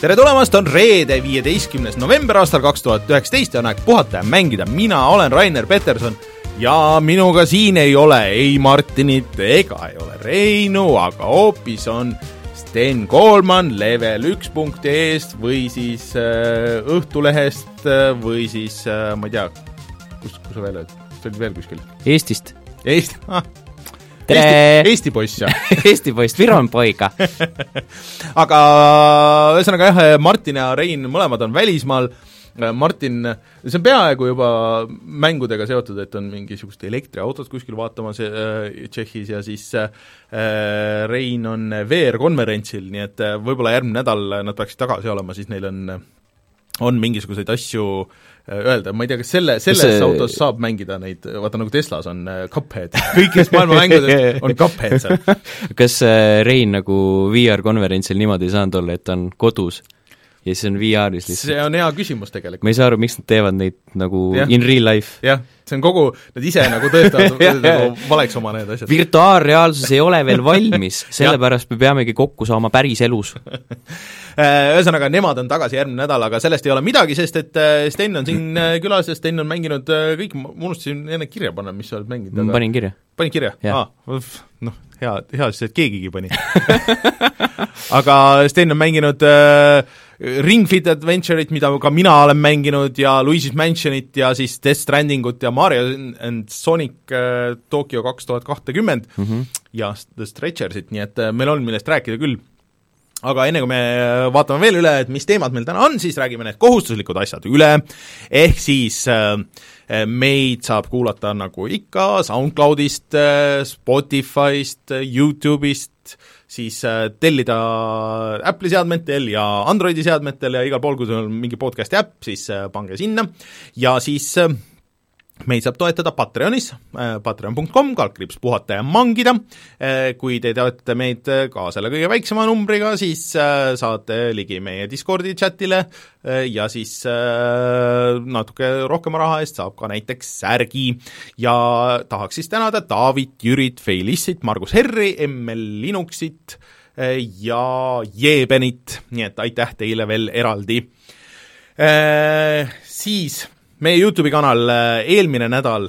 tere tulemast, on reede, viieteistkümnes november aastal kaks tuhat üheksateist ja on aeg puhata ja mängida, mina olen Rainer Peterson ja minuga siin ei ole ei Martinit ega ei ole Reinu, aga hoopis on Sten Koolman level1.ee-st või siis äh, Õhtulehest äh, või siis äh, ma ei tea, kus, kus sa veel oled, sa olid veel kuskil? Eestist. Eesti ah,, tere! Eesti, poiss, jah Eesti poiss, Viron poiga. aga ühesõnaga jah, Martin ja Rein mõlemad on välismaal, Martin, see on peaaegu juba mängudega seotud, et on mingisugust elektriautot kuskil vaatamas äh, Tšehhis ja siis äh, Rein on VR-konverentsil, nii et äh, võib-olla järgmine nädal nad peaksid tagasi olema, siis neil on on mingisuguseid asju äh, öelda, ma ei tea, kas selle, selles see... autos saab mängida neid, vaata nagu Teslas on äh, Cuphead, kõikidest maailma mängudest on Cuphead seal. kas äh, Rein nagu VR-konverentsil niimoodi ei saanud olla, et ta on kodus ja siis on VR-is lihtsalt? see on hea küsimus tegelikult. ma ei saa aru, miks nad teevad neid nagu ja. in real life. jah, see on kogu, nad ise nagu tõestavad nagu valeks oma need asjad. virtuaalreaalsus ei ole veel valmis, sellepärast me peamegi kokku saama päriselus Äh, ühesõnaga, nemad on tagasi järgmine nädal, aga sellest ei ole midagi, sest et äh, Sten on siin äh, külas ja Sten on mänginud kõik, ma unustasin enne kirja panna, mis sa oled mänginud aga.... panin kirja. panid kirja? aa, noh, hea, hea siis, et keegigi pani aga Sten on mänginud äh, Ring Fit Adventure'it, mida ka mina olen mänginud ja Luigi's Mansionit ja siis Death Strandingut ja Mario and Sonic äh, Tokyo kaks tuhat kahtekümmend mm -hmm. ja The Stretchersit, nii et äh, meil on, millest rääkida küll aga enne kui me vaatame veel üle, et mis teemad meil täna on, siis räägime need kohustuslikud asjad üle, ehk siis äh, meid saab kuulata nagu ikka SoundCloudist, äh, Spotify'st, Youtube'ist, siis äh, tellida Apple'i seadmetel ja Androidi seadmetel ja igal pool, kui sul on mingi podcast'i äpp, siis pange sinna. Ja siis meid saab toetada Patreonis, äh, patreon.com, kaldkriips puhata ja mangida, äh, kui te toetate meid äh, ka selle kõige väiksema numbriga, siis saate ligi meie Discordi chatile ja siis natuke rohkema raha eest saab ka näiteks särgi. Ja tahaks siis tänada Taavit, Jürit, Feilissit, Margus Herri, ML Linuxit ja Jeebenit, nii et aitäh teile veel eraldi. Siis meie YouTube'i kanal äh, eelmine nädal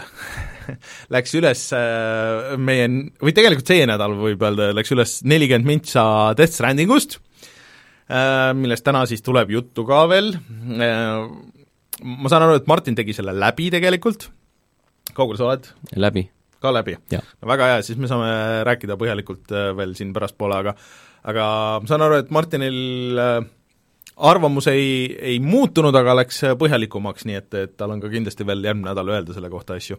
läks üles äh, meie, või tegelikult see nädal võib öelda, läks üles nelikümmend mintsa Death Strandingust, äh, millest täna siis tuleb juttu ka veel, ma saan aru, et Martin tegi selle läbi tegelikult, kaugel sa oled? läbi. ka läbi? no väga hea, siis me saame rääkida põhjalikult veel siin pärastpoole, aga aga ma saan aru, et Martinil äh, arvamus ei, ei muutunud, aga läks põhjalikumaks, nii et, et tal on ka kindlasti veel järgmine nädal öelda selle kohta asju.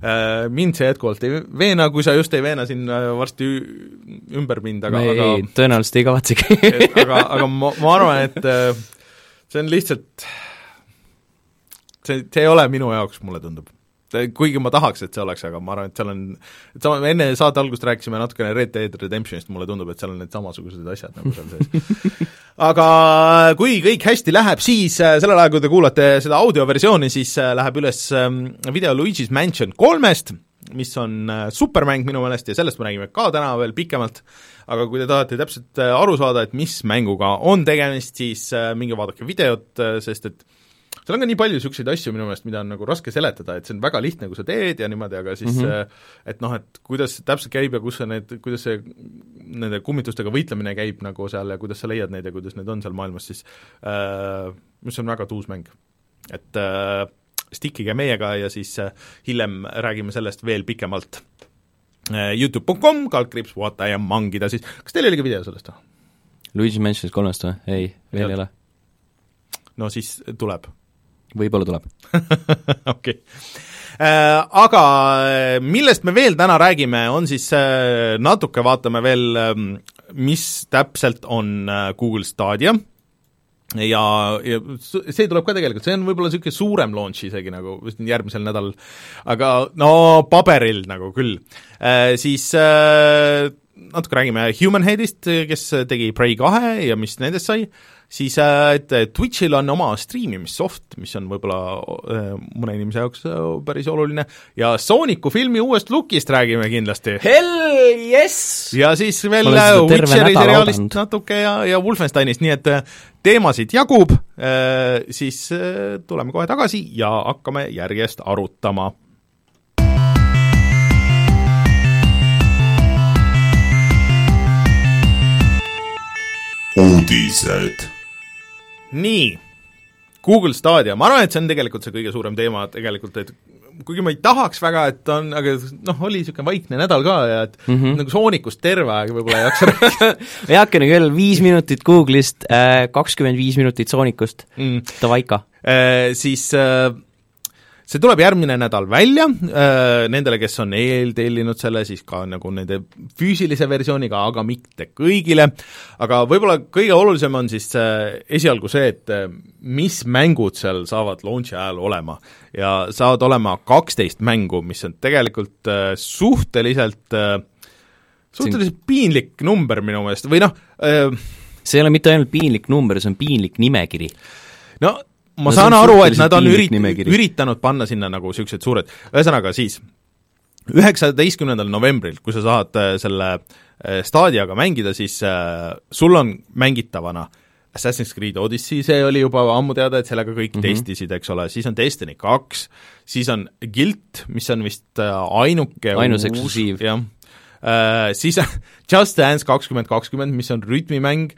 Äh, mind see jätkuvalt ei veena, kui sa just ei veena siin äh, varsti ümber mind, aga ei, aga tõenäoliselt ei kavatsegi aga, aga ma, ma arvan, et äh, see on lihtsalt, see, see ei ole minu jaoks, mulle tundub kuigi ma tahaks, et see oleks, aga ma arvan, et seal on, et sama, enne saate algust rääkisime natukene Red Dead Redemptionist, mulle tundub, et seal on need samasugused asjad nagu seal sees. aga kui kõik hästi läheb, siis äh, sellel ajal, kui te kuulate seda audioversiooni, siis äh, läheb üles ähm, video Luigi's Mansion kolmest, mis on äh, supermäng minu meelest ja sellest me räägime ka täna veel pikemalt, aga kui te tahate täpselt aru saada, et mis mänguga on tegemist, siis minge vaadake videot, sest et seal on ka nii palju niisuguseid asju minu meelest, mida on nagu raske seletada, et see on väga lihtne, kui sa teed ja niimoodi, aga siis mm -hmm. et noh, et kuidas see täpselt käib ja kus sa need, kuidas see nende kummitustega võitlemine käib nagu seal ja kuidas sa leiad neid ja kuidas need on seal maailmas, siis äh, mis on väga tuus mäng. et äh, stickige meiega ja siis äh, hiljem räägime sellest veel pikemalt äh,. Youtube.com, kaldkriips, vaata ja mangida siis, kas teil oli ka video sellest või? Luigi Mansionist kolmest või? ei, veel ei ole. no siis tuleb võib-olla tuleb. Okei. Okay. Äh, aga äh, millest me veel täna räägime, on siis äh, natuke vaatame veel, ähm, mis täpselt on Google Stadia. Ja, ja see tuleb ka tegelikult, see on võib-olla niisugune suurem launch isegi nagu järgmisel nädalal, aga no paberil nagu küll. Äh,, siis äh, natuke räägime Human Headist, kes tegi Prey kahe ja mis nendest sai, siis äh, et Twitchil on oma striimimissoft, mis on võib-olla äh, mõne inimese jaoks äh, päris oluline, ja Sooniku filmi uuest lookist räägime kindlasti. Hell yes! ja siis veel Witcheri seriaalist natuke ja, ja Wolfensteinist, nii et teemasid jagub, siis tuleme kohe tagasi ja hakkame järjest arutama uudised. Nii, Google Stadia, ma arvan, et see on tegelikult see kõige suurem teema tegelikult, et kuigi ma ei tahaks väga, et on, aga noh, oli niisugune vaikne nädal ka ja et mm -hmm. nagu soonikust terve aeg võib-olla ei jaksa rääkida heakene küll, viis minutit Google'ist äh,, kakskümmend viis minutit soonikust mm., davai ikka äh,. Siis äh, see tuleb järgmine nädal välja äh,, nendele, kes on eeltellinud selle, siis ka nagu nende füüsilise versiooniga, aga mitte kõigile, aga võib-olla kõige olulisem on siis äh, esialgu see, et äh, mis mängud seal saavad launch'i ajal olema. ja saavad olema kaksteist mängu, mis on tegelikult suhteliselt suhteliselt piinlik number minu meelest, või noh see ei ole mitte ainult piinlik number, see on piinlik nimekiri. no ma no, saan aru, et nad on ürit-, üritanud panna sinna nagu niisugused suured, ühesõnaga siis, üheksateistkümnendal novembril, kui sa saad äh, selle äh, staadiaga mängida, siis äh, sul on mängitavana Assassin's Creed Odyssey, see oli juba ammu teada, et sellega kõik mm -hmm. testisid, eks ole, siis on Destiny kaks, siis on Guilt, mis on vist ainuke ainus eksklusiiv. jah siis Just Dance kakskümmend kakskümmend, mis on rütmimäng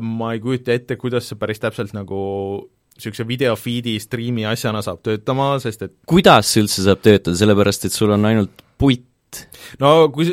ma ei kujuta ette, kuidas see päris täpselt nagu niisuguse video feed'i striimi asjana saab töötama, sest et kuidas see üldse saab töötada, sellepärast et sul on ainult puit? no kui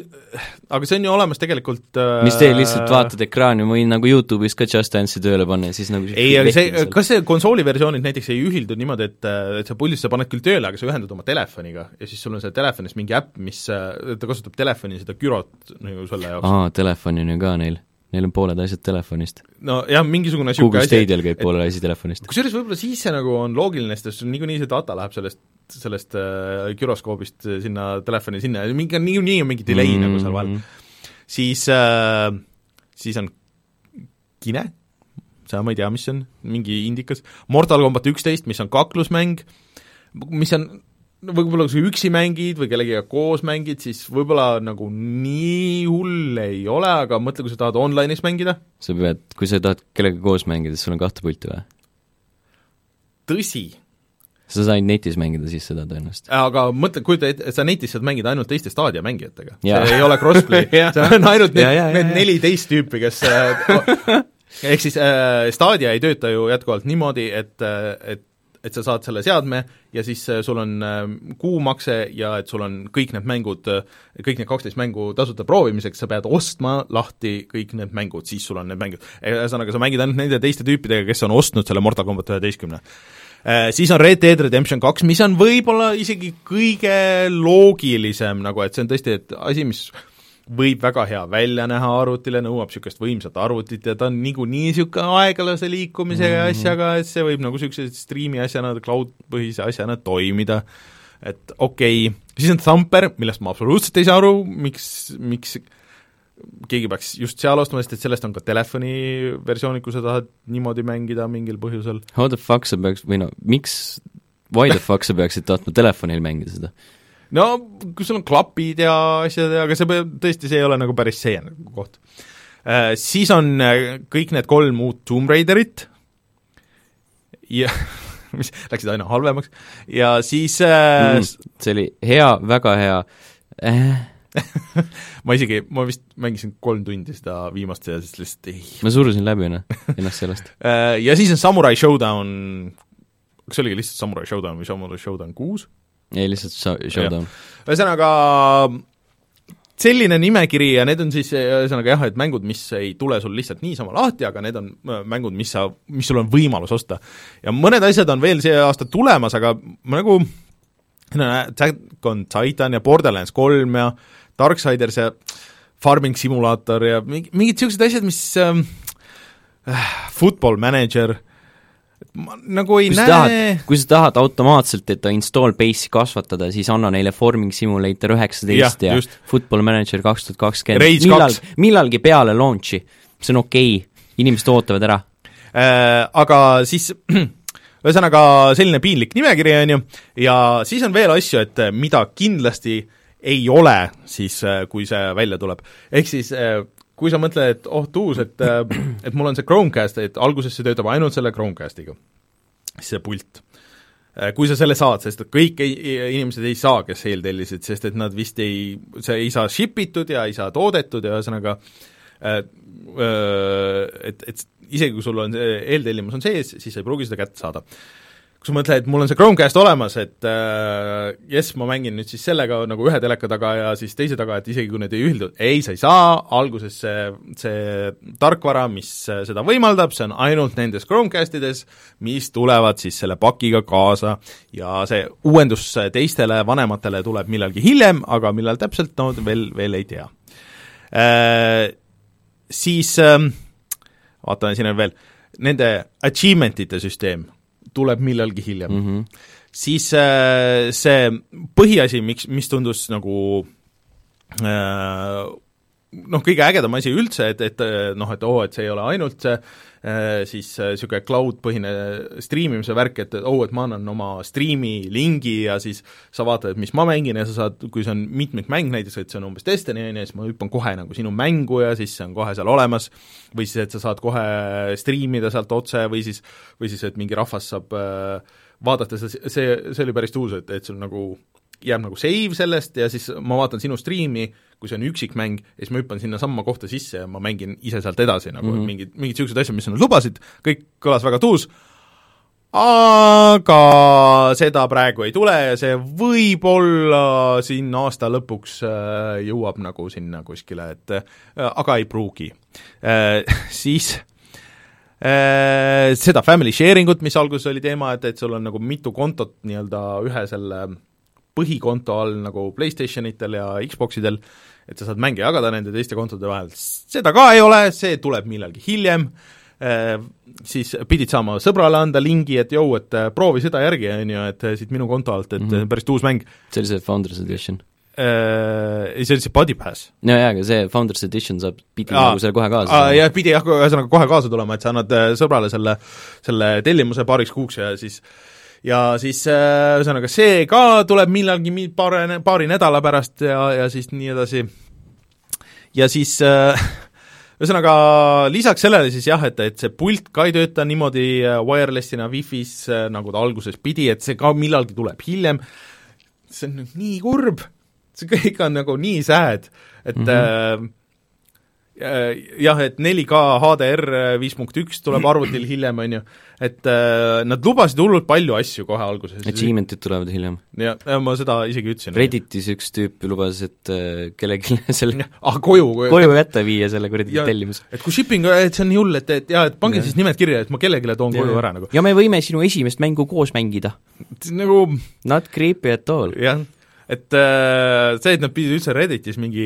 aga see on ju olemas tegelikult äh, mis teed, lihtsalt vaatad ekraani, ma võin nagu YouTube'is ka Just Dance'i tööle panna ja siis nagu ei, aga see, kas see konsooli versioonid näiteks ei ühildu niimoodi, et, et sa puldist sa paned küll tööle, aga sa ühendad oma telefoniga ja siis sul on seal telefonis mingi äpp, mis, ta kasutab telefoni seda gürot nagu selle jaoks. aa, telefon on ju ka neil Neil on pooled asjad telefonist. no jah, mingisugune Google Stadial käib pooled asi telefonist. kusjuures võib-olla siis see nagu on loogiline, sest niikuinii see data läheb sellest, sellest äh, güroskoobist sinna telefoni sinna ja mingi, niikuinii on mingi delay mm -hmm. nagu seal vahel. siis äh,, siis on Kine, seda ma ei tea, mis see on, mingi indikas, Mortal Combat üksteist, mis on kaklusmäng, mis on võib-olla kui sa üksi mängid või kellegagi koos mängid, siis võib-olla nagu nii hull ei ole, aga mõtle, kui sa tahad online'is mängida. sa pead, kui sa tahad kellegagi koos mängida, siis sul on kahte pulti või? tõsi. sa said netis mängida siis seda tõenäoliselt. aga mõtle, kujuta ette, sa netis saad mängida ainult teiste staadia mängijatega. see ei ole crossplay see on ainult need, need neliteist tüüpi, kes äh, ehk siis äh, Stadia ei tööta ju jätkuvalt niimoodi, et, äh, et et sa saad selle seadme ja siis äh, sul on äh, kuumakse ja et sul on kõik need mängud, äh, kõik need kaksteist mängu tasuta proovimiseks, sa pead ostma lahti kõik need mängud, siis sul on need mängud. ühesõnaga, sa mängid ainult nende teiste tüüpidega, kes on ostnud selle Mortal Combat üheteistkümne. Siis on Red Dead Redemption kaks, mis on võib-olla isegi kõige loogilisem nagu, et see on tõesti, et asi, mis võib väga hea välja näha arvutile, nõuab niisugust võimsat arvutit ja ta on niikuinii niisugune aeglase liikumisega ja mm -hmm. asjaga, et see võib nagu niisuguse striimi asjana, cloud-põhise asjana toimida, et okei okay., siis on Thumper, millest ma absoluutselt ei saa aru, miks, miks keegi peaks just seal ostma, sest et sellest on ka telefoni versioonid, kui sa tahad niimoodi mängida mingil põhjusel. How the fuck sa peaks, või no miks, why the fuck sa peaksid tahtma telefonil mängida seda? No kui sul on klapid ja asjad, aga see tõesti, see ei ole nagu päris see nagu koht äh,. Siis on äh, kõik need kolm uut Tomb Raiderit ja mis läksid aina halvemaks ja siis äh, mm, see oli hea, väga hea äh. ma isegi, ma vist mängisin kolm tundi seda viimast ja siis lihtsalt ei. ma surusin läbi enne, ennast sellest äh, Ja siis on Samurai Showdown, kas see oligi lihtsalt Samurai Showdown või Samurai Showdown kuus? Ei, lihtsalt showdown. ühesõnaga, selline nimekiri ja need on siis ühesõnaga jah, et mängud, mis ei tule sul lihtsalt niisama lahti, aga need on äh, mängud, mis sa, mis sul on võimalus osta. ja mõned asjad on veel see aasta tulemas, aga ma nagu no Attack on Titan ja Borderlands kolm ja Darksiders ja Farming Simulator ja mingi, mingid niisugused asjad, mis ähm, äh, Football Manager äh,, ma nagu ei kui näe kui sa tahad automaatselt, et ta install base'i kasvatada, siis anna neile Forming Simulator üheksateist ja, ja. Football Manager kaks tuhat kakskümmend, millal, millalgi peale launch'i, see on okei okay., inimesed ootavad ära. Äh, aga siis ühesõnaga selline piinlik nimekiri, on ju, ja siis on veel asju, et äh, mida kindlasti ei ole siis, äh, kui see välja tuleb. ehk siis kui sa mõtled, et oh tuus, et et mul on see Chromecast, et alguses see töötab ainult selle Chromecastiga, see pult kui sa selle saad, sest kõik ei, inimesed ei saa, kes eeltellisid, sest et nad vist ei, see ei saa ship itud ja ei saa toodetud ja ühesõnaga et, et isegi kui sul on see eeltellimus on sees, siis sa ei pruugi seda kätte saada. Kui sa mõtled, et mul on see Chromecast olemas, et äh, jess, ma mängin nüüd siis sellega nagu ühe teleka taga ja siis teise taga, et isegi kui need ei ühildu, ei, sa ei saa, alguses see, see tarkvara, mis seda võimaldab, see on ainult nendes Chromecastides, mis tulevad siis selle pakiga kaasa. Ja see uuendus teistele vanematele tuleb millalgi hiljem, aga millal täpselt, no veel, veel ei tea. Äh, siis äh, vaatame, siin on veel, nende achievement ite süsteem tuleb millalgi hiljem mm. -hmm. siis äh, see põhiasi, miks, mis tundus nagu äh, noh, kõige ägedam asi üldse, et, et noh, et oo oh,, et see ei ole ainult see äh, siis niisugune cloud-põhine striimimise värk, et oh,, et ma annan oma striimi lingi ja siis sa vaatad, et mis ma mängin ja sa saad, kui see on mitmikmäng näiteks, et see on umbes Destiny, on ju, siis ma hüppan kohe nagu sinu mängu ja siis see on kohe seal olemas, või siis, et sa saad kohe striimida sealt otse või siis, või siis, et mingi rahvas saab äh, vaadata, see, see, see oli päris uus, et, et sul nagu jääb nagu save sellest ja siis ma vaatan sinu striimi, kui see on üksikmäng, ja siis ma hüppan sinnasamma kohta sisse ja ma mängin ise sealt edasi nagu mm -hmm. mingid, mingid niisugused asjad, mis nad lubasid, kõik kõlas väga tuus, aga seda praegu ei tule ja see võib-olla siin aasta lõpuks äh, jõuab nagu sinna kuskile, et äh, aga ei pruugi. Äh, siis seda family sharing ut, mis alguses oli teema, et, et sul on nagu mitu kontot nii-öelda ühe selle põhikonto all nagu PlayStationitel ja Xboxidel, et sa saad mänge jagada nende teiste kontode vahel, seda ka ei ole, see tuleb millalgi hiljem eh,, siis pidid saama sõbrale anda lingi, et jõu, et eh, proovi seda järgi, on ju, et eh, siit minu konto alt, et mm -hmm. päris uus mäng. see oli see Founders Edition? Ei, see oli see Body Pass. no jaa, aga see Founders Edition saab, pidi aa, nagu selle kohe kaasa saama. jah, pidi jah, ühesõnaga kohe kaasa tulema, et sa annad sõbrale selle, selle tellimuse paariks kuuks ja siis äh, ja siis äh, ühesõnaga see ka tuleb millalgi paari, paari nädala pärast ja, ja siis nii edasi. ja siis äh, ühesõnaga lisaks sellele siis jah, et, et see pult ka ei tööta niimoodi äh, wireless'ina Wi-Fi's, nagu ta alguses pidi, et see ka millalgi tuleb hiljem, see on nüüd nii kurb, see kõik on nagu nii sad, et mm -hmm. äh, jah, et 4K HDR viis punkt üks tuleb arvutil hiljem, on ju, et äh, nad lubasid hullult palju asju kohe alguses. Achievement'id tulevad hiljem. ja, ja ma seda isegi ütlesin. Redditis üks tüüp lubas, et äh, kellelegi selle ah, koju, koju, koju kätte viia selle kuradi tellimuse. et kui shipping, et see on nii hull, et, et jaa, et pange ja. siis nimed kirja, et ma kellelegi toon ja. koju ära nagu. ja me võime sinu esimest mängu koos mängida. nagu Not creepy at all. jah et äh, see, et nad pidid üldse Redditis mingi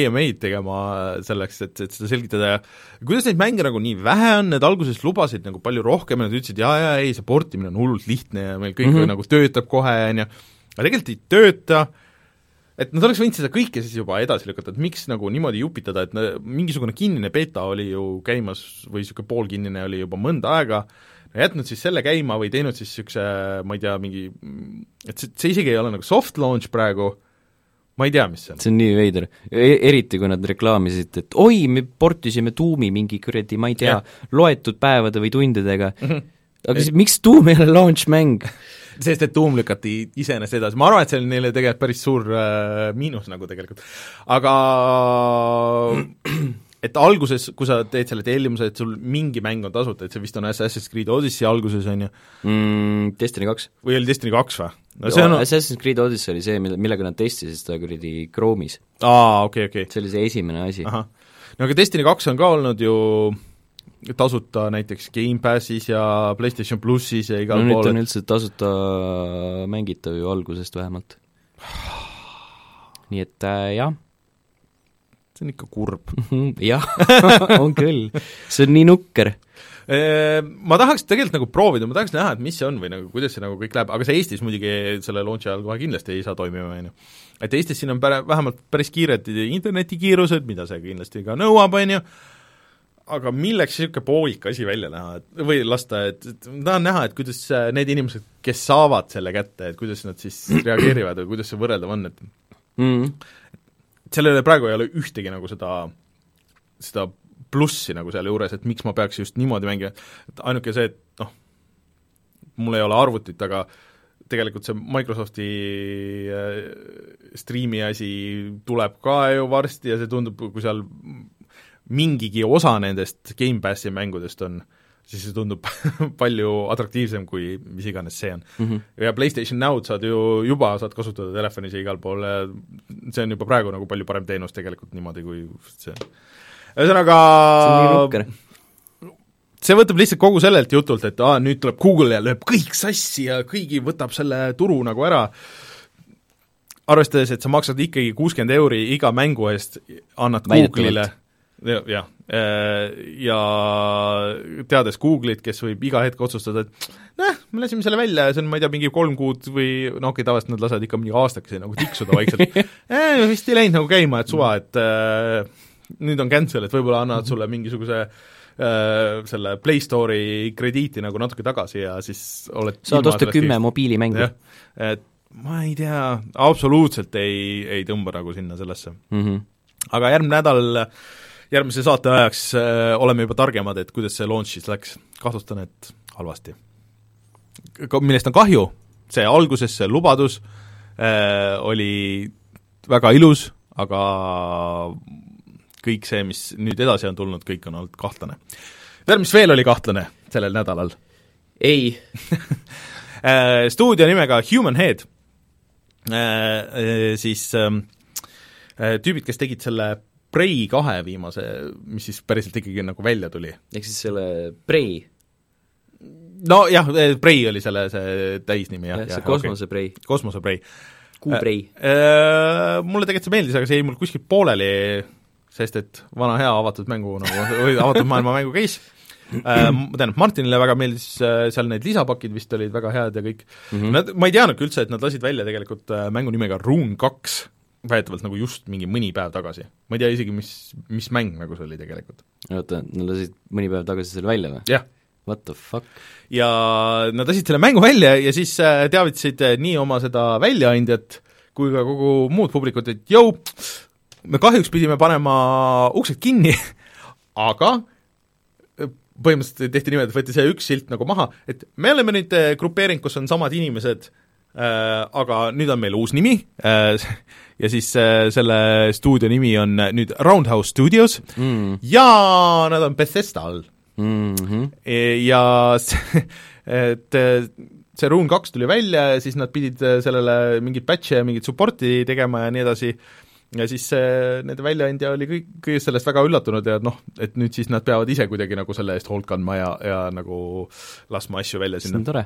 AMA-d tegema selleks, et, et seda selgitada ja kuidas neid mänge nagu nii vähe on, need alguses lubasid nagu palju rohkem ja nad ütlesid jaa, jaa, ei, see portimine on hullult lihtne ja meil kõik mm -hmm. nagu töötab kohe, on ju, aga tegelikult ei tööta, et nad oleks võinud seda kõike siis juba edasi lükata, et miks nagu niimoodi jupitada, et mingisugune kinnine beeta oli ju käimas või niisugune poolkinnine oli juba mõnda aega, jätnud siis selle käima või teinud siis niisuguse, ma ei tea, mingi, et see, see isegi ei ole nagu soft launch praegu, ma ei tea, mis see on. see on nii veider. E, eriti kui nad reklaamisid, et oi, me portisime tuumi mingi kuradi, ma ei tea, loetud päevade või tundidega. Mm, -hmm. aga siis miks tuum ei ole launch mäng? Sest et tuum lükati iseenesest edasi, ma arvan, et see on neile tegelikult päris suur äh, miinus nagu tegelikult, aga et alguses, kui sa teed selle tellimuse, et sul mingi mäng on tasuta, et see vist on Assassin's Creed Odyssey alguses, on ju mm,? Destiny kaks. või oli Destiny kaks või? no see on Assassin's Creed Odyssey oli see, mille, millega nad testisid seda kuradi Chrome'is. aa, okei okay,, okei okay.. see oli see esimene asi. no aga Destiny kaks on ka olnud ju tasuta näiteks Gamepassis ja PlayStation plussis ja igal no, pool. nüüd on üldse tasuta mängitav ju algusest vähemalt. nii et äh, jah see on ikka kurb. jah, on küll. see on nii nukker ma tahaks tegelikult nagu proovida, ma tahaks näha, et mis see on või nagu kuidas see nagu kõik läheb, aga see Eestis muidugi selle launch'i ajal kohe kindlasti ei saa toimima, on ju. et Eestis siin on päre-, vähemalt päris kiired internetikiirused, mida see kindlasti ka nõuab, on ju, aga milleks niisugune poolik asi välja näha, et või lasta, et, et ma tahan näha, et kuidas need inimesed, kes saavad selle kätte, et kuidas nad siis reageerivad või kuidas see võrreldav on, et mm. Sellel praegu ei ole ühtegi nagu seda, seda plussi nagu sealjuures, et miks ma peaks just niimoodi mängima, et ainuke see, et noh, mul ei ole arvutit, aga tegelikult see Microsofti äh, striimi asi tuleb ka ju varsti ja see tundub, kui seal mingigi osa nendest Gamepassi mängudest on, siis see tundub palju atraktiivsem, kui mis iganes see on Mm -hmm. ja PlayStation Now'd saad ju juba, saad kasutada telefonis ja igal pool, see on juba praegu nagu palju parem teenus tegelikult niimoodi, kui see ühesõnaga see võtab lihtsalt kogu sellelt jutult, et aa, nüüd tuleb Google ja lööb kõik sassi ja kõigi võtab selle turu nagu ära, arvestades, et sa maksad ikkagi kuuskümmend euri iga mängu eest, annad Väidetavalt. Google'ile ja, jah, ja teades Google'it, kes võib iga hetk otsustada, et noh, me lasime selle välja ja see on, ma ei tea, mingi kolm kuud või no okei okay,, tavaliselt nad lasevad ikka mingi aastakesi nagu tiksuda vaikselt eh, vist ei läinud nagu käima, et suva, et äh, nüüd on cancel, et võib-olla annavad sulle mingisuguse äh, selle Play Store'i krediiti nagu natuke tagasi ja siis oled saad osta kümme mobiilimängu jah, et ma ei tea, absoluutselt ei, ei tõmba nagu sinna sellesse. mm. -hmm. aga järgmine nädal, järgmise saate ajaks äh, oleme juba targemad, et kuidas see launch siis läks, kahtlustan, et halvasti. millest on kahju, see alguses see lubadus äh, oli väga ilus, aga kõik see, mis nüüd edasi on tulnud, kõik on olnud kahtlane. tead, mis veel oli kahtlane sellel nädalal? ei, Äh, stuudio nimega Human Head, Äh, siis ähm, äh, tüübid, kes tegid selle Prey kahe viimase, mis siis päriselt ikkagi nagu välja tuli. ehk siis selle Prey, nojah, Prey oli selle, see täisnimi jah, see kosmose Prey, okay. kosmose Prey. Kuu Prey. Äh, mulle tegelikult see meeldis, aga see jäi mul kuskilt pooleli, sest et vana hea avatud mängu nagu, või avatud maailma mängu case äh, tähendab, Martinile väga meeldis seal need lisapakid vist olid väga head ja kõik mm. -hmm. nad, ma ei teadnudki üldse, et nad lasid välja tegelikult mängu nimega Rune kaks, väidetavalt nagu just mingi mõni päev tagasi. ma ei tea isegi, mis, mis mäng nagu see oli tegelikult. oota, nad lasid mõni päev tagasi selle välja või? jah, What the fuck? ja nad lasid selle mängu välja ja siis äh, teavitasid äh, nii oma seda väljaandjat kui ka kogu muud publikut, et jõu, me kahjuks pidime panema uksed kinni, aga äh, põhimõtteliselt tehti niimoodi, et võeti see üks silt nagu maha, et me oleme nüüd grupeering, kus on samad inimesed äh,, aga nüüd on meil uus nimi äh, ja siis äh, selle stuudio nimi on äh, nüüd Roundhouse Studios mm. ja nad on Bethesda all Mm -hmm. Ja see, et see Rune kaks tuli välja ja siis nad pidid sellele mingit patch'e ja mingit support'i tegema ja nii edasi, ja siis see, nende väljaandja oli kõik, kõigest sellest väga üllatunud ja noh, et nüüd siis nad peavad ise kuidagi nagu selle eest hoolt kandma ja, ja nagu laskma asju välja see sinna on tore.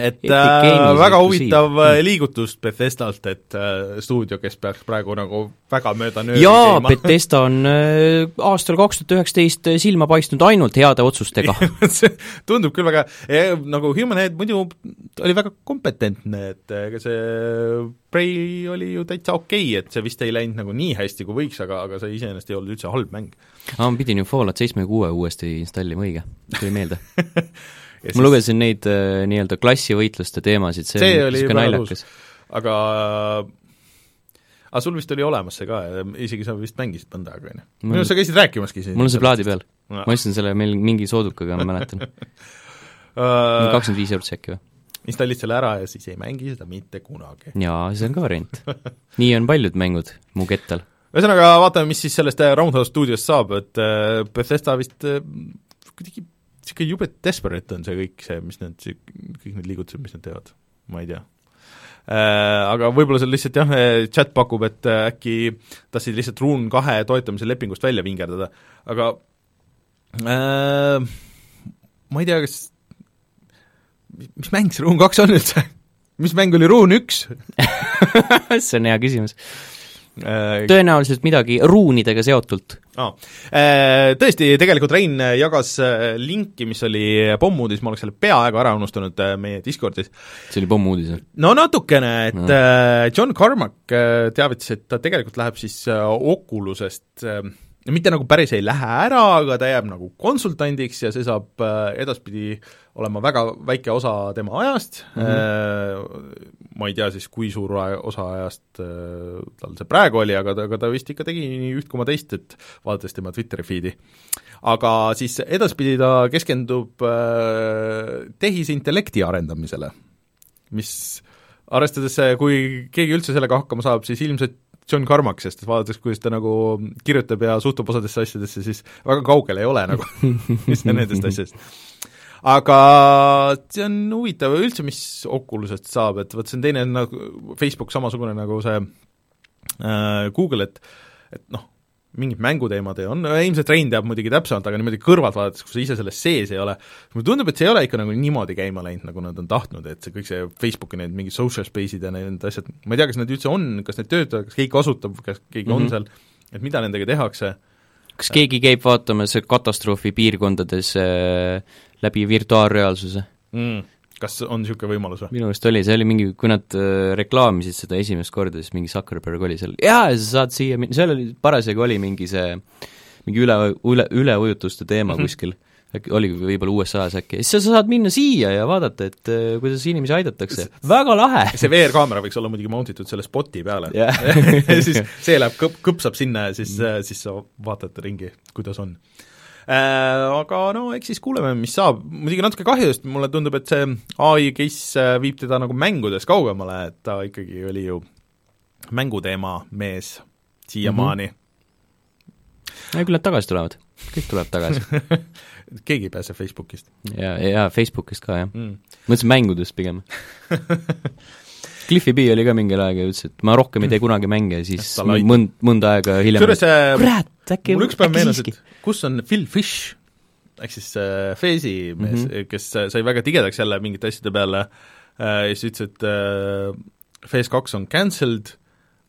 Et äh, väga huvitav äh, liigutus Bethesdalt, et äh, stuudio, kes peaks praegu nagu väga mööda nööri jaa, Betesta on äh, aastal kaks tuhat üheksateist silma paistnud ainult heade otsustega. tundub küll väga, nagu Human Head muidu oli väga kompetentne, et ega see Prey oli ju täitsa okei okay,, et see vist ei läinud nagu nii hästi, kui võiks, aga, aga see iseenesest ei olnud üldse halb mäng. aa, ma pidin ju Fallout seitsme ja kuue uuesti installima, õige, tuli meelde. Ma lugesin neid äh, nii-öelda klassivõitluste teemasid, see, See oli väga naljakas. aga aga sul vist oli olemas see ka, isegi sa vist mängisid mõnda aega, on ju? Mul- minu arust sa käisid rääkimaski siin. mul on see plaadi peal. No. ma ostsin selle meil mingi soodukaga, ma mäletan. uh, kakskümmend viis eurot äkki või? installid selle ära ja siis ei mängi seda mitte kunagi. jaa, see on ka variant. nii on paljud mängud mu kettal. ühesõnaga, vaatame, mis siis sellest äh, Roundhouse stuudiost saab, et äh, Bethesda vist äh, kuidagi niisugune jube desperate on see kõik see, mis need, kõik need liigutused, mis nad teevad, ma ei tea. Aga võib-olla seal lihtsalt jah, chat pakub, et äh, äkki tahtsid lihtsalt Rune kahe toetamise lepingust välja vingerdada, aga äh, ma ei tea, kas mis mäng see Rune kaks on üldse? mis mäng oli Rune üks? see on hea küsimus. Äh, tõenäoliselt midagi ruunidega seotult. Aa, tõesti, tegelikult Rein jagas äh, linki, mis oli pommuudis, ma oleks selle peaaegu ära unustanud äh, meie Discordis. see oli pommuudis või? no natukene, et No. John Carmack äh, teavitas, et ta tegelikult läheb siis äh, Oculusest äh, mitte nagu päris ei lähe ära, aga ta jääb nagu konsultandiks ja see saab äh, edaspidi olema väga väike osa tema ajast mm, -hmm. Ma ei tea siis, kui suur osa ajast tal see praegu oli, aga ta, aga ta vist ikka tegi nii üht koma teist, et vaadates tema Twitteri feed'i. aga siis edaspidi ta keskendub tehisintellekti arendamisele, mis arvestades, kui keegi üldse sellega hakkama saab, siis ilmselt John Carmack, sest vaadates, kuidas ta nagu kirjutab ja suhtub osadesse asjadesse, siis väga kaugel ei ole nagu nendest asjadest. Aga see on huvitav üldse, mis Oculusest saab, et vot see on teine nagu Facebook samasugune nagu see äh, Google, et et noh, mingid mänguteemad ei on, ilmselt Rein teab muidugi täpsemalt, aga niimoodi kõrvalt vaadates, kui sa ise selles sees ei ole, mulle tundub, et see ei ole ikka nagu niimoodi käima läinud, nagu nad on tahtnud, et see kõik see Facebooki need mingid social space'id ja need asjad, ma ei tea, kas need üldse on, kas need töötavad, kas keegi kasutab, kas keegi mm -hmm. on mhm. seal, et mida nendega tehakse. Kas keegi käib vaatamas katastroofi piirkondades äh, läbi virtuaalreaalsuse mm.? kas on niisugune võimalus või? minu meelest oli, see oli mingi, kui nad äh, reklaamisid seda esimest korda, siis mingi Zuckerberg oli seal, jaa, sa saad siia, seal oli, parasjagu oli mingi see, mingi üle, üle, üleujutuste teema mm -hmm. kuskil, äkki oligi võib-olla USA-s äkki, siis sa saad minna siia ja vaadata, et äh, kuidas inimesi aidatakse, väga lahe! see VR-kaamera võiks olla muidugi mount itud selle spoti peale yeah. siis see läheb kõp-, kõpsab sinna ja siis mm., siis sa vaatad ringi, kuidas on Äh, aga no eks siis kuuleme, mis saab, muidugi natuke kahju, sest mulle tundub, et see ai case äh, viib teda nagu mängudest kaugemale, et ta ikkagi oli ju mänguteema mees siiamaani mm. -hmm. küll nad tagasi tulevad, kõik tuleb tagasi keegi ei pääse Facebookist. ja, ja Facebookist ka, jah. Mm.. mõtlesin mängudest pigem. Cliffi B oli ka mingil ajal ja ütles, et ma rohkem ei tee kunagi mänge ja siis mõnd-, mõnda aega hiljem kusjuures kurat, äkki mul üks päev meenus, et kus on Phil Fish, ehk siis äh, Faze'i mees mm, -hmm. kes äh, sai väga tigedaks jälle mingite asjade peale äh, ja siis ütles, et äh, Phase kaks on cancelled,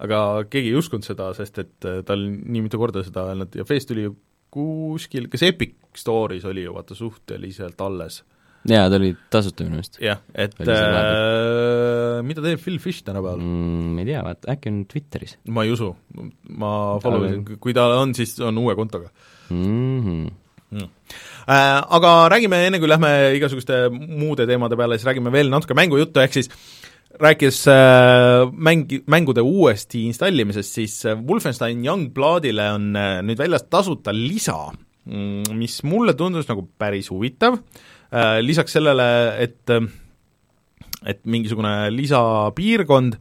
aga keegi ei uskunud seda, sest et äh, tal nii mitu korda seda öelnud ja Phase tuli ju kuskil, kas Epic Store'is oli ju vaata suhteliselt alles jaa, ta oli tasuta minu meelest. jah, et äh, mida teeb Phil Fish tänapäeval mm,? Ei tea, vaata äkki on Twitteris. ma ei usu, ma follow isin, kui ta on, siis on uue kontoga mm. -hmm. Mm. Äh, aga räägime, enne kui lähme igasuguste muude teemade peale, siis räägime veel natuke mängujuttu, ehk siis rääkides äh, mängi, mängude uuesti installimisest, siis äh, Wolfenstein Youngbloodile on äh, nüüd väljas tasuta lisa, mm, mis mulle tundus nagu päris huvitav. Äh,, Äh, lisaks sellele, et et mingisugune lisapiirkond,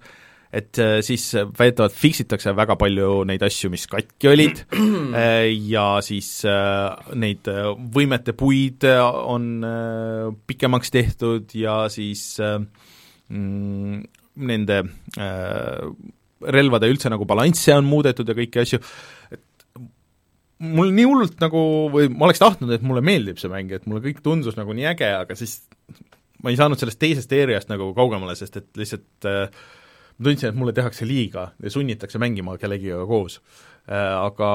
et äh, siis väidetavalt fix itakse väga palju neid asju, mis katki olid. Äh, ja siis neid võimete puid on pikemaks tehtud ja siis mm, nende relvade üldse nagu balanssi on muudetud ja kõiki asju, et mul nii hullult nagu, või ma oleks tahtnud, et mulle meeldib see mäng, et mulle kõik tundus nagu nii äge, aga siis ma ei saanud sellest teisest area'st nagu kaugemale, sest et lihtsalt äh, ma tundsin, et mulle tehakse liiga ja sunnitakse mängima kellegiga koos äh,. Aga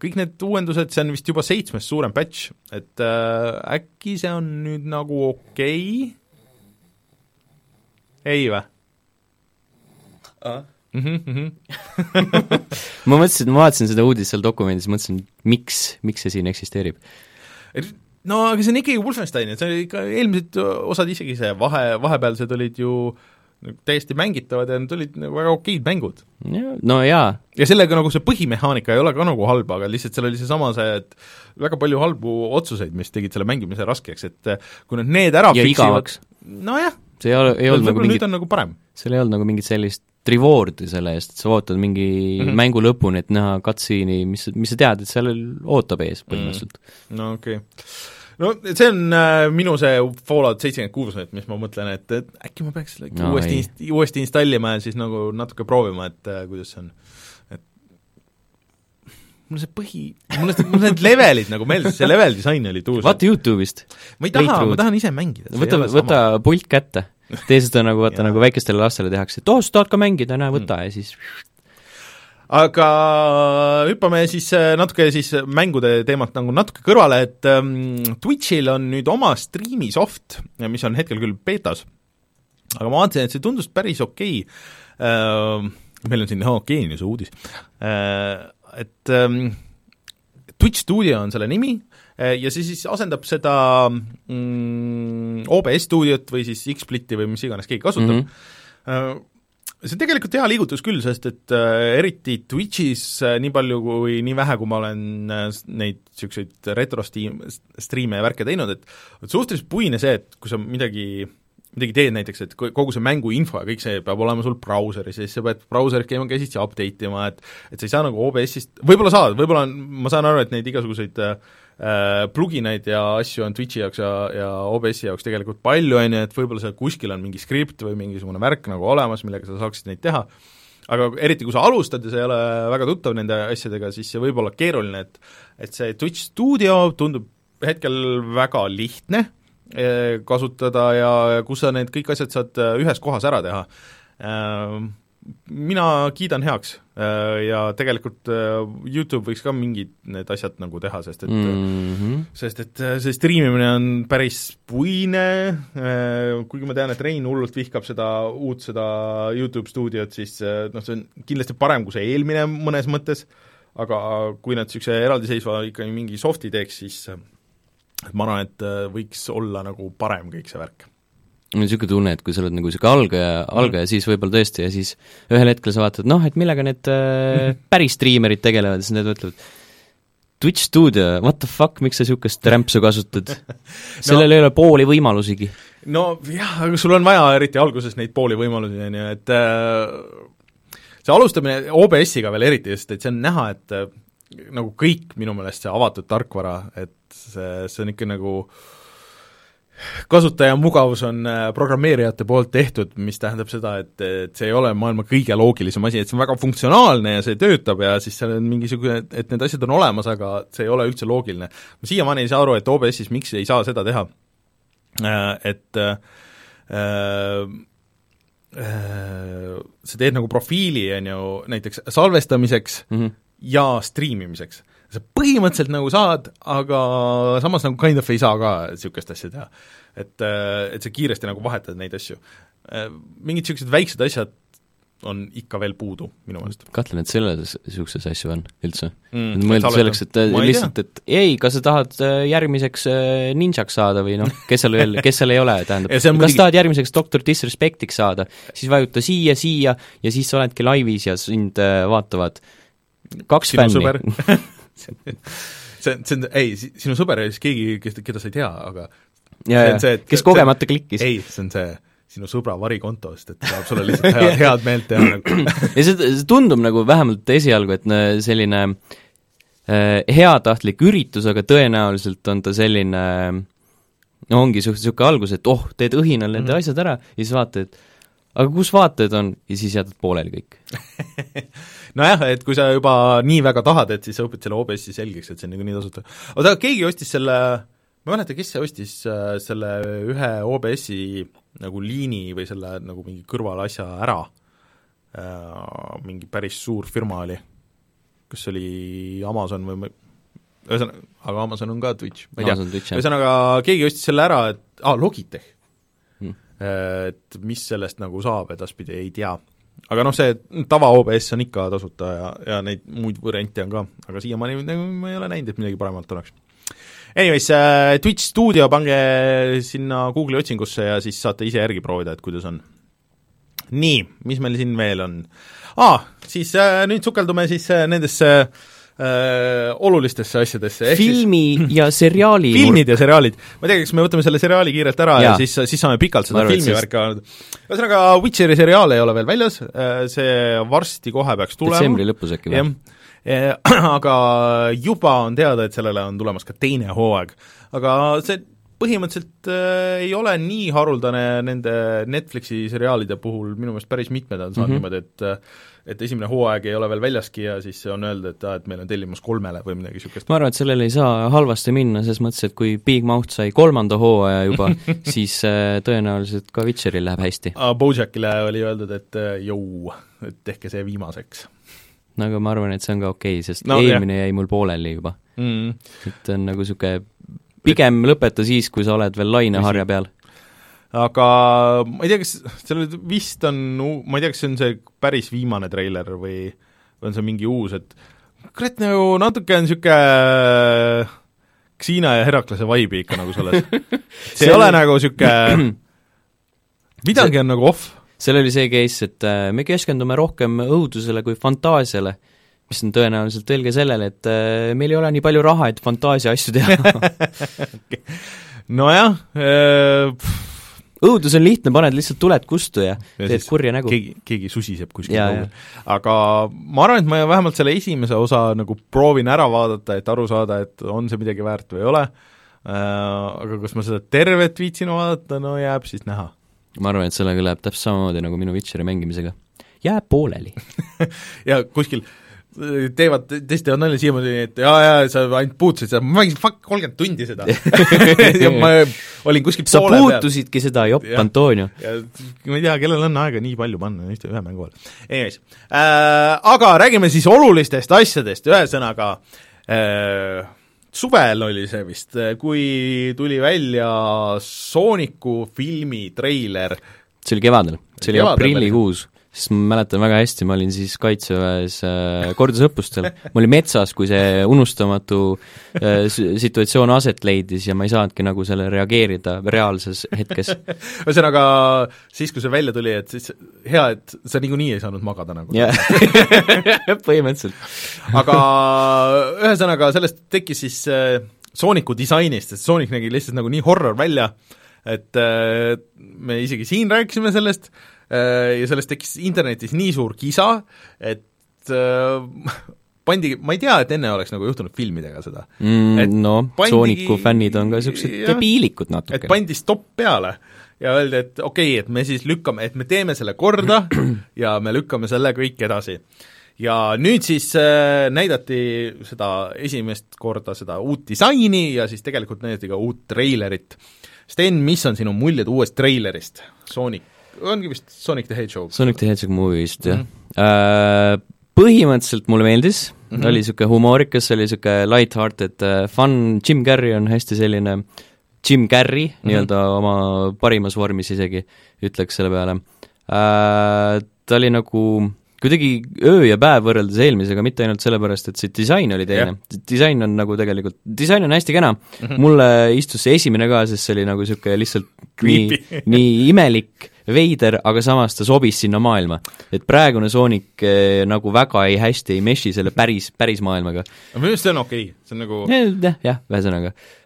kõik need uuendused, see on vist juba seitsmes suurem patch, et äh, äkki see on nüüd nagu okei okay?? Ei või? mm. -hmm. ma mõtlesin, ma vaatasin seda uudist seal dokumendis, mõtlesin, miks, miks see siin eksisteerib. no aga see on ikkagi Wolfenstein, et see oli ikka, eelmised osad isegi see vahe, vahepealsed olid ju täiesti mängitavad ja need olid nagu väga okeid mängud. no jaa. ja sellega nagu see põhimehaanika ei ole ka nagu halb, aga lihtsalt seal oli seesama see, et väga palju halbu otsuseid, mis tegid selle mängimise raskeks, et kui nüüd need ära ja igavaks. nojah, see ei ole, ei olnud nagu mingit, nagu parem. seal ei olnud nagu mingit sellist reward'i selle eest, et sa ootad mingi mm -hmm. mängu lõpuni, et näha cutscene'i, mis, mis sa tead, et seal ootab ees põhimõtteliselt mm. -hmm. no okei okay. no see on äh, minu see Fallout seitsekümmend kuus nüüd, mis ma mõtlen, et, et äkki ma peaks selle no, uuesti, uuesti installima ja siis nagu natuke proovima, et äh, kuidas see on. Mulle see põhi, mulle, mulle need levelid nagu meeldisid, see level disain oli tuus. vaata Youtube'ist. ma ei taha, ma tahan ise mängida. võta, võta pult kätte tee seda nagu vaata, nagu väikestele lastele tehakse, et oh, sa tahad ka mängida, näe, võta mm. ja siis aga hüppame siis äh, natuke siis mängude teemalt nagu natuke kõrvale, et ähm, Twitchil on nüüd oma striimisoft, mis on hetkel küll beetas, aga ma vaatasin, et see tundus päris okei okay. äh,, meil on siin oh, geeniuse uudis äh,, et ähm, Twitch Studio on selle nimi äh, ja see siis asendab seda mm, OBS stuudiot või siis X-Splitti või mis iganes keegi kasutab mm, -hmm. see on tegelikult hea liigutus küll, sest et äh, eriti Twitch'is äh, nii palju kui, nii vähe, kui ma olen äh, neid niisuguseid striime ja värke teinud, et suhteliselt puine see, et kui sa midagi midagi teed näiteks, et kogu see mänguinfo ja kõik see peab olema sul brauseris ja siis sa pead brauseris käima käsitsi update ima, et et sa ei saa nagu OBS-ist, võib-olla saad, võib-olla on, ma saan aru, et neid igasuguseid äh, äh, pluginaid ja asju on Twitchi jaoks ja, ja OBS-i jaoks tegelikult palju, on ju, et võib-olla seal kuskil on mingi skript või mingisugune värk nagu olemas, millega sa saaksid neid teha, aga eriti, kui sa alustad ja sa ei ole väga tuttav nende asjadega, siis see võib olla keeruline, et et see Twitch Studio tundub hetkel väga lihtne, kasutada ja kus sa need kõik asjad saad eh, ühes kohas ära teha. Eh, mina kiidan heaks ja tegelikult YouTube võiks ka mingid need asjad nagu teha, sest et mm -hmm. sest et see striimimine on päris puine, kuigi ma tean, et Rein hullult vihkab seda uut, seda YouTube stuudiot, siis noh, see on kindlasti parem kui see eelmine mõnes mõttes, aga kui nad niisuguse eraldiseisva ikkagi mingi soft'i teeks, siis et ma arvan, et äh, võiks olla nagu parem kõik see värk mul on niisugune tunne, et kui sa oled nagu niisugune algaja, algaja siis võib-olla tõesti ja siis ühel hetkel sa vaatad, noh, et millega need äh, päris striimerid tegelevad, siis need mõtlevad, Twitch stuudio, what the fuck, miks sa niisugust rämpsu kasutad? sellel no, ei ole pooli võimalusigi. no jah, aga sul on vaja eriti alguses neid pooli võimalusi, on ju, et äh, see alustamine OBS-iga veel eriti, sest et see on näha, et äh, nagu kõik minu meelest see avatud tarkvara, et see, see on ikka nagu kasutaja mugavus on äh, programmeerijate poolt tehtud, mis tähendab seda, et, et see ei ole maailma kõige loogilisem asi, et see on väga funktsionaalne ja see töötab ja siis seal on mingisugune, et need asjad on olemas, aga see ei ole üldse loogiline. ma siiamaani ei saa aru, et OBS-is miks ei saa seda teha. Äh, et äh, äh, sa teed nagu profiili, on ju, näiteks salvestamiseks mm -hmm. Ja striimimiseks sa põhimõtteliselt nagu saad, aga samas nagu kind of ei saa ka niisugust asja teha. et, äh, et sa kiiresti nagu vahetad neid asju. Äh, mingid niisugused väiksed asjad on ikka veel puudu, minu meelest. kahtlen, et selles, niisuguses asju on üldse mm,. mõelda selleks, et lihtsalt, et ei, kas sa tahad äh, järgmiseks ninjaks saada või noh, kes seal veel, kes seal ei ole, tähendab, kas muidugi... tahad järgmiseks Doctor Disrespectiks saada, siis vajuta siia, siia ja siis sa oledki laivis ja sind vaatavad kaks Sinu fänni see on, see on, ei, sinu sõber oli siis keegi, kes, keda sa ei tea, aga ja, ja, see, kes kogemata klikkis. ei, see on see sinu sõbra varikontost, et saab sulle lihtsalt head, head meelt teha nagu. ja see, see tundub nagu vähemalt esialgu, et selline äh, heatahtlik üritus, aga tõenäoliselt on ta selline no ongi niisugune, algus, et oh, teed õhinal need mm. asjad ära ja siis vaatad, et aga kus vaatajad on? Ja siis jätad pooleli kõik. Nojah, et kui sa juba nii väga tahad, et siis sa õpid selle OBS-i selgeks, et see on niikuinii tasuta. oota, keegi ostis selle, ma ei mäleta, kes see ostis äh, selle ühe OBS-i nagu liini või selle nagu mingi kõrvalasja ära. Äh,, mingi päris suur firma oli, kas see oli Amazon või ühesõnaga, aga Amazon on ka Twitch, ma ei tea, ühesõnaga keegi ostis selle ära, et aa ah,, Logitech. Et mis sellest nagu saab edaspidi, ei tea aga noh, see tava OBS on ikka tasuta ja, ja neid muid variante on ka, aga siiamaani nagu ma ei ole näinud, et midagi paremat oleks. Anyways äh,, Twitch stuudio, pange sinna Google'i otsingusse ja siis saate ise järgi proovida, et kuidas on. nii, mis meil siin veel on? aa siis äh, nüüd sukeldume siis äh, nendesse äh, äh, olulistesse asjadesse. filmi siis... ja seriaali filmid ja seriaalid. ma ei tea, kas me võtame selle seriaali kiirelt ära ja, ja siis, siis saame pikalt seda filmivärki vaadata sest.... ühesõnaga, Witcheri seriaal ei ole veel väljas, äh, see varsti kohe peaks tulema. detsembri lõpus äkki või? aga juba on teada, et sellele on tulemas ka teine hooaeg. aga see põhimõtteliselt äh, ei ole nii haruldane nende Netflixi seriaalide puhul, minu meelest päris mitmed on saanud mm -hmm. niimoodi, et äh, et esimene hooaeg ei ole veel väljaski ja siis on öelda, et aa, et meil on tellimus kolmele või midagi niisugust. ma arvan, et sellel ei saa halvasti minna, ses mõttes, et kui Big Mouth sai kolmanda hooaja juba siis äh, tõenäoliselt ka Witcheril läheb hästi. Bojackile oli öeldud, et äh, jõu, et tehke see viimaseks no aga ma arvan, et see on ka okei okay,, sest no, eelmine jah. jäi mul pooleli juba mm.. et on nagu niisugune pigem lõpeta siis, kui sa oled veel laineharja peal. aga ma ei tea, kas seal vist on, ma ei tea, kas see on see päris viimane treiler või, või on see mingi uus, et kurat, nagu natuke on niisugune Xiina ja Heraklase vibe'i ikka nagu selles. see ei ole nagu niisugune, midagi on nagu off. seal oli see case, et äh, me keskendume rohkem õudusele kui fantaasiale, mis on tõenäoliselt tõlge sellele, et äh, meil ei ole nii palju raha, et fantaasia asju teha. Nojah, äh, õudus on lihtne, paned lihtsalt tuled kustu ja, ja teed kurja nägu. keegi, keegi susiseb kuskil kaugel. aga ma arvan, et ma vähemalt selle esimese osa nagu proovin ära vaadata, et aru saada, et on see midagi väärt või ei ole, aga kas ma seda tervet viitsin vaadata, no jääb siis näha. Ma arvan, et sellega läheb täpselt samamoodi nagu minu Witcheri mängimisega. jääb pooleli. Ja kuskil teevad, tõesti on nalja siiamaani, et jaa, jaa, sa ainult puutusid seda, ma mängisin fuck kolmkümmend tundi seda ja ma olin kuskil sa puutusidki peal. seda, jopp, Antonio. ma ei tea, kellel on aega nii palju panna ühte, ühe mängu all. Anyways äh,, aga räägime siis olulistest asjadest, ühesõnaga äh, suvel oli see vist, kui tuli välja Sooniku filmi treiler. see oli kevadel, see oli aprillikuus sest ma mäletan väga hästi, ma olin siis Kaitseväes äh, kordusõppustel, ma olin metsas, kui see unustamatu äh, situatsioon aset leidis ja ma ei saanudki nagu sellele reageerida reaalses hetkes. ühesõnaga, siis kui see välja tuli, et siis hea, et sa niikuinii ei saanud magada nagu. jah, põhimõtteliselt. aga ühesõnaga, sellest tekkis siis äh, Sooniku disainist, sest Soonik nägi lihtsalt nagu nii horror välja, et äh, me isegi siin rääkisime sellest ja sellest tekkis internetis nii suur kisa, et äh, pandi, ma ei tea, et enne oleks nagu juhtunud filmidega seda mm,. no pandigi, Sooniku fännid on ka niisugused debiilikud natuke. et pandi stopp peale ja öeldi, et okei okay,, et me siis lükkame, et me teeme selle korda ja me lükkame selle kõik edasi. ja nüüd siis äh, näidati seda esimest korda, seda uut disaini ja siis tegelikult näidati ka uut treilerit. Sten, mis on sinu muljed uuest treilerist, Sonic ongi vist Sonic the Hedgehog? Sonic the Hedgehog movie vist, jah mm. -hmm. Põhimõtteliselt mulle meeldis mm, -hmm. oli niisugune humoorikas, oli niisugune light-hearted uh, fun, Jim Carrey on hästi selline Jim Carrey mm -hmm. nii-öelda oma parimas vormis isegi, ütleks selle peale uh,. Ta oli nagu kuidagi öö ja päev võrreldes eelmisega, mitte ainult sellepärast, et see disain oli teine yeah., disain on nagu tegelikult, disain on hästi kena mm, -hmm. mulle istus see esimene ka, sest see oli nagu niisugune lihtsalt Creepy. nii, nii imelik veider, aga samas ta sobis sinna maailma. et praegune Sonic eh, nagu väga ei hästi ei meshi selle päris, päris maailmaga. aga minu arust see on okei okay., see on nagu jah, jah, ühesõnaga äh,.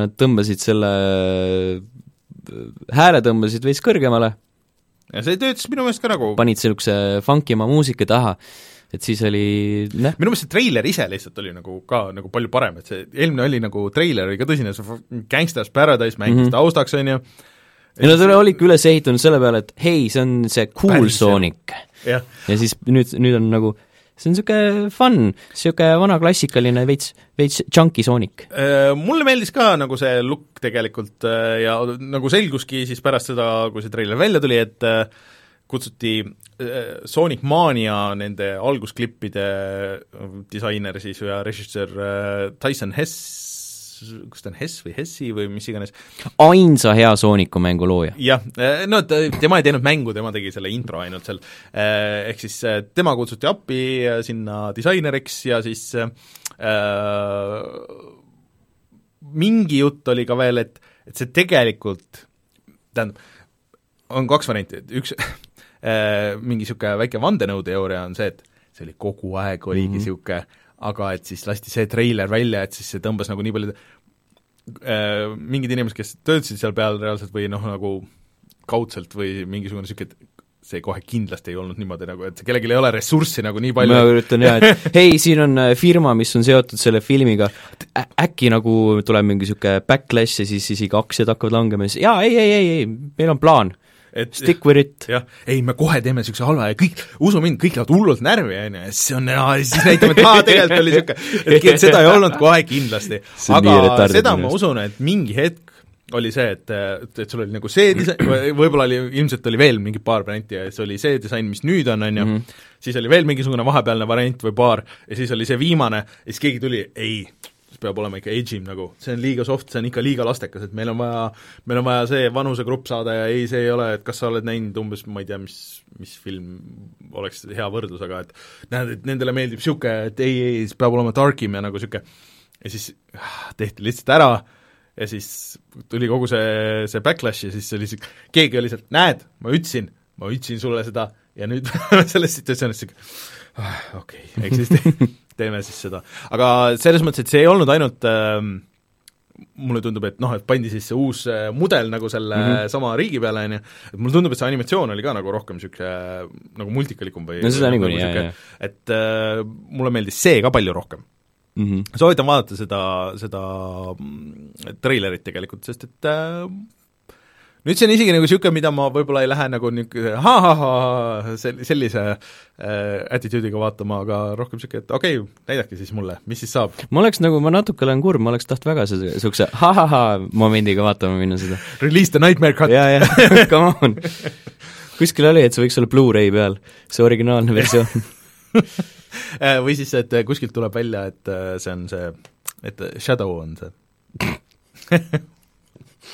Nad tõmbasid selle hääle tõmbasid veits kõrgemale. ja see töötas minu meelest ka nagu panid niisuguse funkima muusika taha et siis oli noh minu meelest see treiler ise lihtsalt oli nagu ka nagu palju parem, et see eelmine oli nagu, treiler oli ka tõsine, see Gangsters Paradise mängis mm -hmm. taustaks, on ju, ja nad olidki üles ehitanud selle peale, et hei, see on see cool Päris, Sonic. ja siis nüüd, nüüd on nagu see on niisugune fun, niisugune vana klassikaline veits, veits chunky Sonic. Äh, mulle meeldis ka nagu see look tegelikult äh, ja nagu selguski siis pärast seda, kui see treiler välja tuli, et äh, kutsuti Sonic Mania nende algusklippide disainer siis ja režissöör Tyson Hess kas ta on Hess või Hessi või mis iganes. ainsa hea Sooniku mängu looja. jah, eh, no ta, tema ei teinud mängu, tema tegi selle intro ainult seal, eh, ehk siis eh, tema kutsuti appi sinna disaineriks ja siis äh, mingi jutt oli ka veel, et, et see tegelikult, tähendab, on kaks varianti, et üks mingi niisugune väike vandenõuteooria on see, et see oli kogu aeg, oligi niisugune mm -hmm aga et siis lasti see treiler välja, et siis see tõmbas nagu nii palju äh, mingid inimesed, kes töötasid seal peal reaalselt või noh, nagu kaudselt või mingisugune niisugune, et see kohe kindlasti ei olnud niimoodi nagu, et kellelgi ei ole ressurssi nagu nii palju. Ma üritan jah, et hei, siin on äh, firma, mis on seotud selle filmiga, äkki nagu tuleb mingi niisugune backlash ja siis isegi aktsiad hakkavad langema ja siis jaa, ei, ei, ei, ei, meil on plaan et stick with it. jah, ei me kohe teeme niisuguse halva ja kõik, usu mind, kõik lähevad hullult närvi, on ju, ja siis on, siis näitame, et aa, tegelikult oli niisugune, et seda ei olnud kohe kindlasti. aga seda ma usun, et mingi hetk oli see, et, et, et sul oli nagu see disain, võib-olla oli, ilmselt oli veel mingi paar varianti ja siis oli see disain, mis nüüd on, on ju -hmm. siis oli veel mingisugune vahepealne variant või paar ja siis oli see viimane ja siis keegi tuli, ei, see peab olema ikka edgy im nagu, see on liiga soft, see on ikka liiga lastekas, et meil on vaja, meil on vaja see vanusegrupp saada ja ei, see ei ole, et kas sa oled näinud umbes, ma ei tea, mis, mis film oleks hea võrdlus, aga et näed, et nendele meeldib niisugune, et ei, ei, see peab olema darkim ja nagu niisugune ja siis ah, tehti lihtsalt ära ja siis tuli kogu see, see backlash ja siis oli see, keegi oli lihtsalt, näed, ma ütlesin, ma ütlesin sulle seda ja nüüd selles situatsioonis sihuke ah, okei okay,, eks siis teeme siis seda. aga selles mõttes, et see ei olnud ainult ähm, mulle tundub, et noh, et pandi siis see uus äh, mudel nagu selle mm -hmm. sama riigi peale, on ju, et mulle tundub, et see animatsioon oli ka nagu rohkem niisugune nagu multikalikum või no seda nagu niikuinii, jaa, jaa. et äh, mulle meeldis see ka palju rohkem mm. -hmm. soovitan vaadata seda, seda mm, treilerit tegelikult, sest et äh, nüüd see on isegi nagu niisugune, mida ma võib-olla ei lähe nagu niisugune ha-ha-ha sel-, sellise äh, attitude'iga vaatama, aga rohkem niisugune, et okei okay,, näidake siis mulle, mis siis saab. ma oleks nagu, ma natuke olen kurb, ma oleks tahtnud väga selle niisuguse ha-ha-ha momendiga vaatama minna seda. Release the nightmare cut! jaa, jaa, come on! kuskil oli, et see võiks olla Blu-ray peal, see originaalne versioon Äh, või siis, et kuskilt tuleb välja, et äh, see on see, et Shadow on see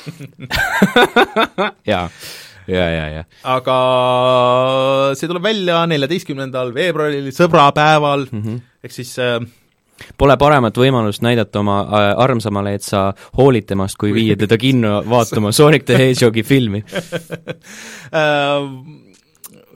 jaa, ja, ja, ja. aga see tuleb välja neljateistkümnendal veebruaril, sõbrapäeval mm, -hmm. ehk siis äh, Pole paremat võimalust näidata oma äh, armsamale, et sa hoolid temast, kui viia teda kinno vaatama Sonic the Hedgehogi filmi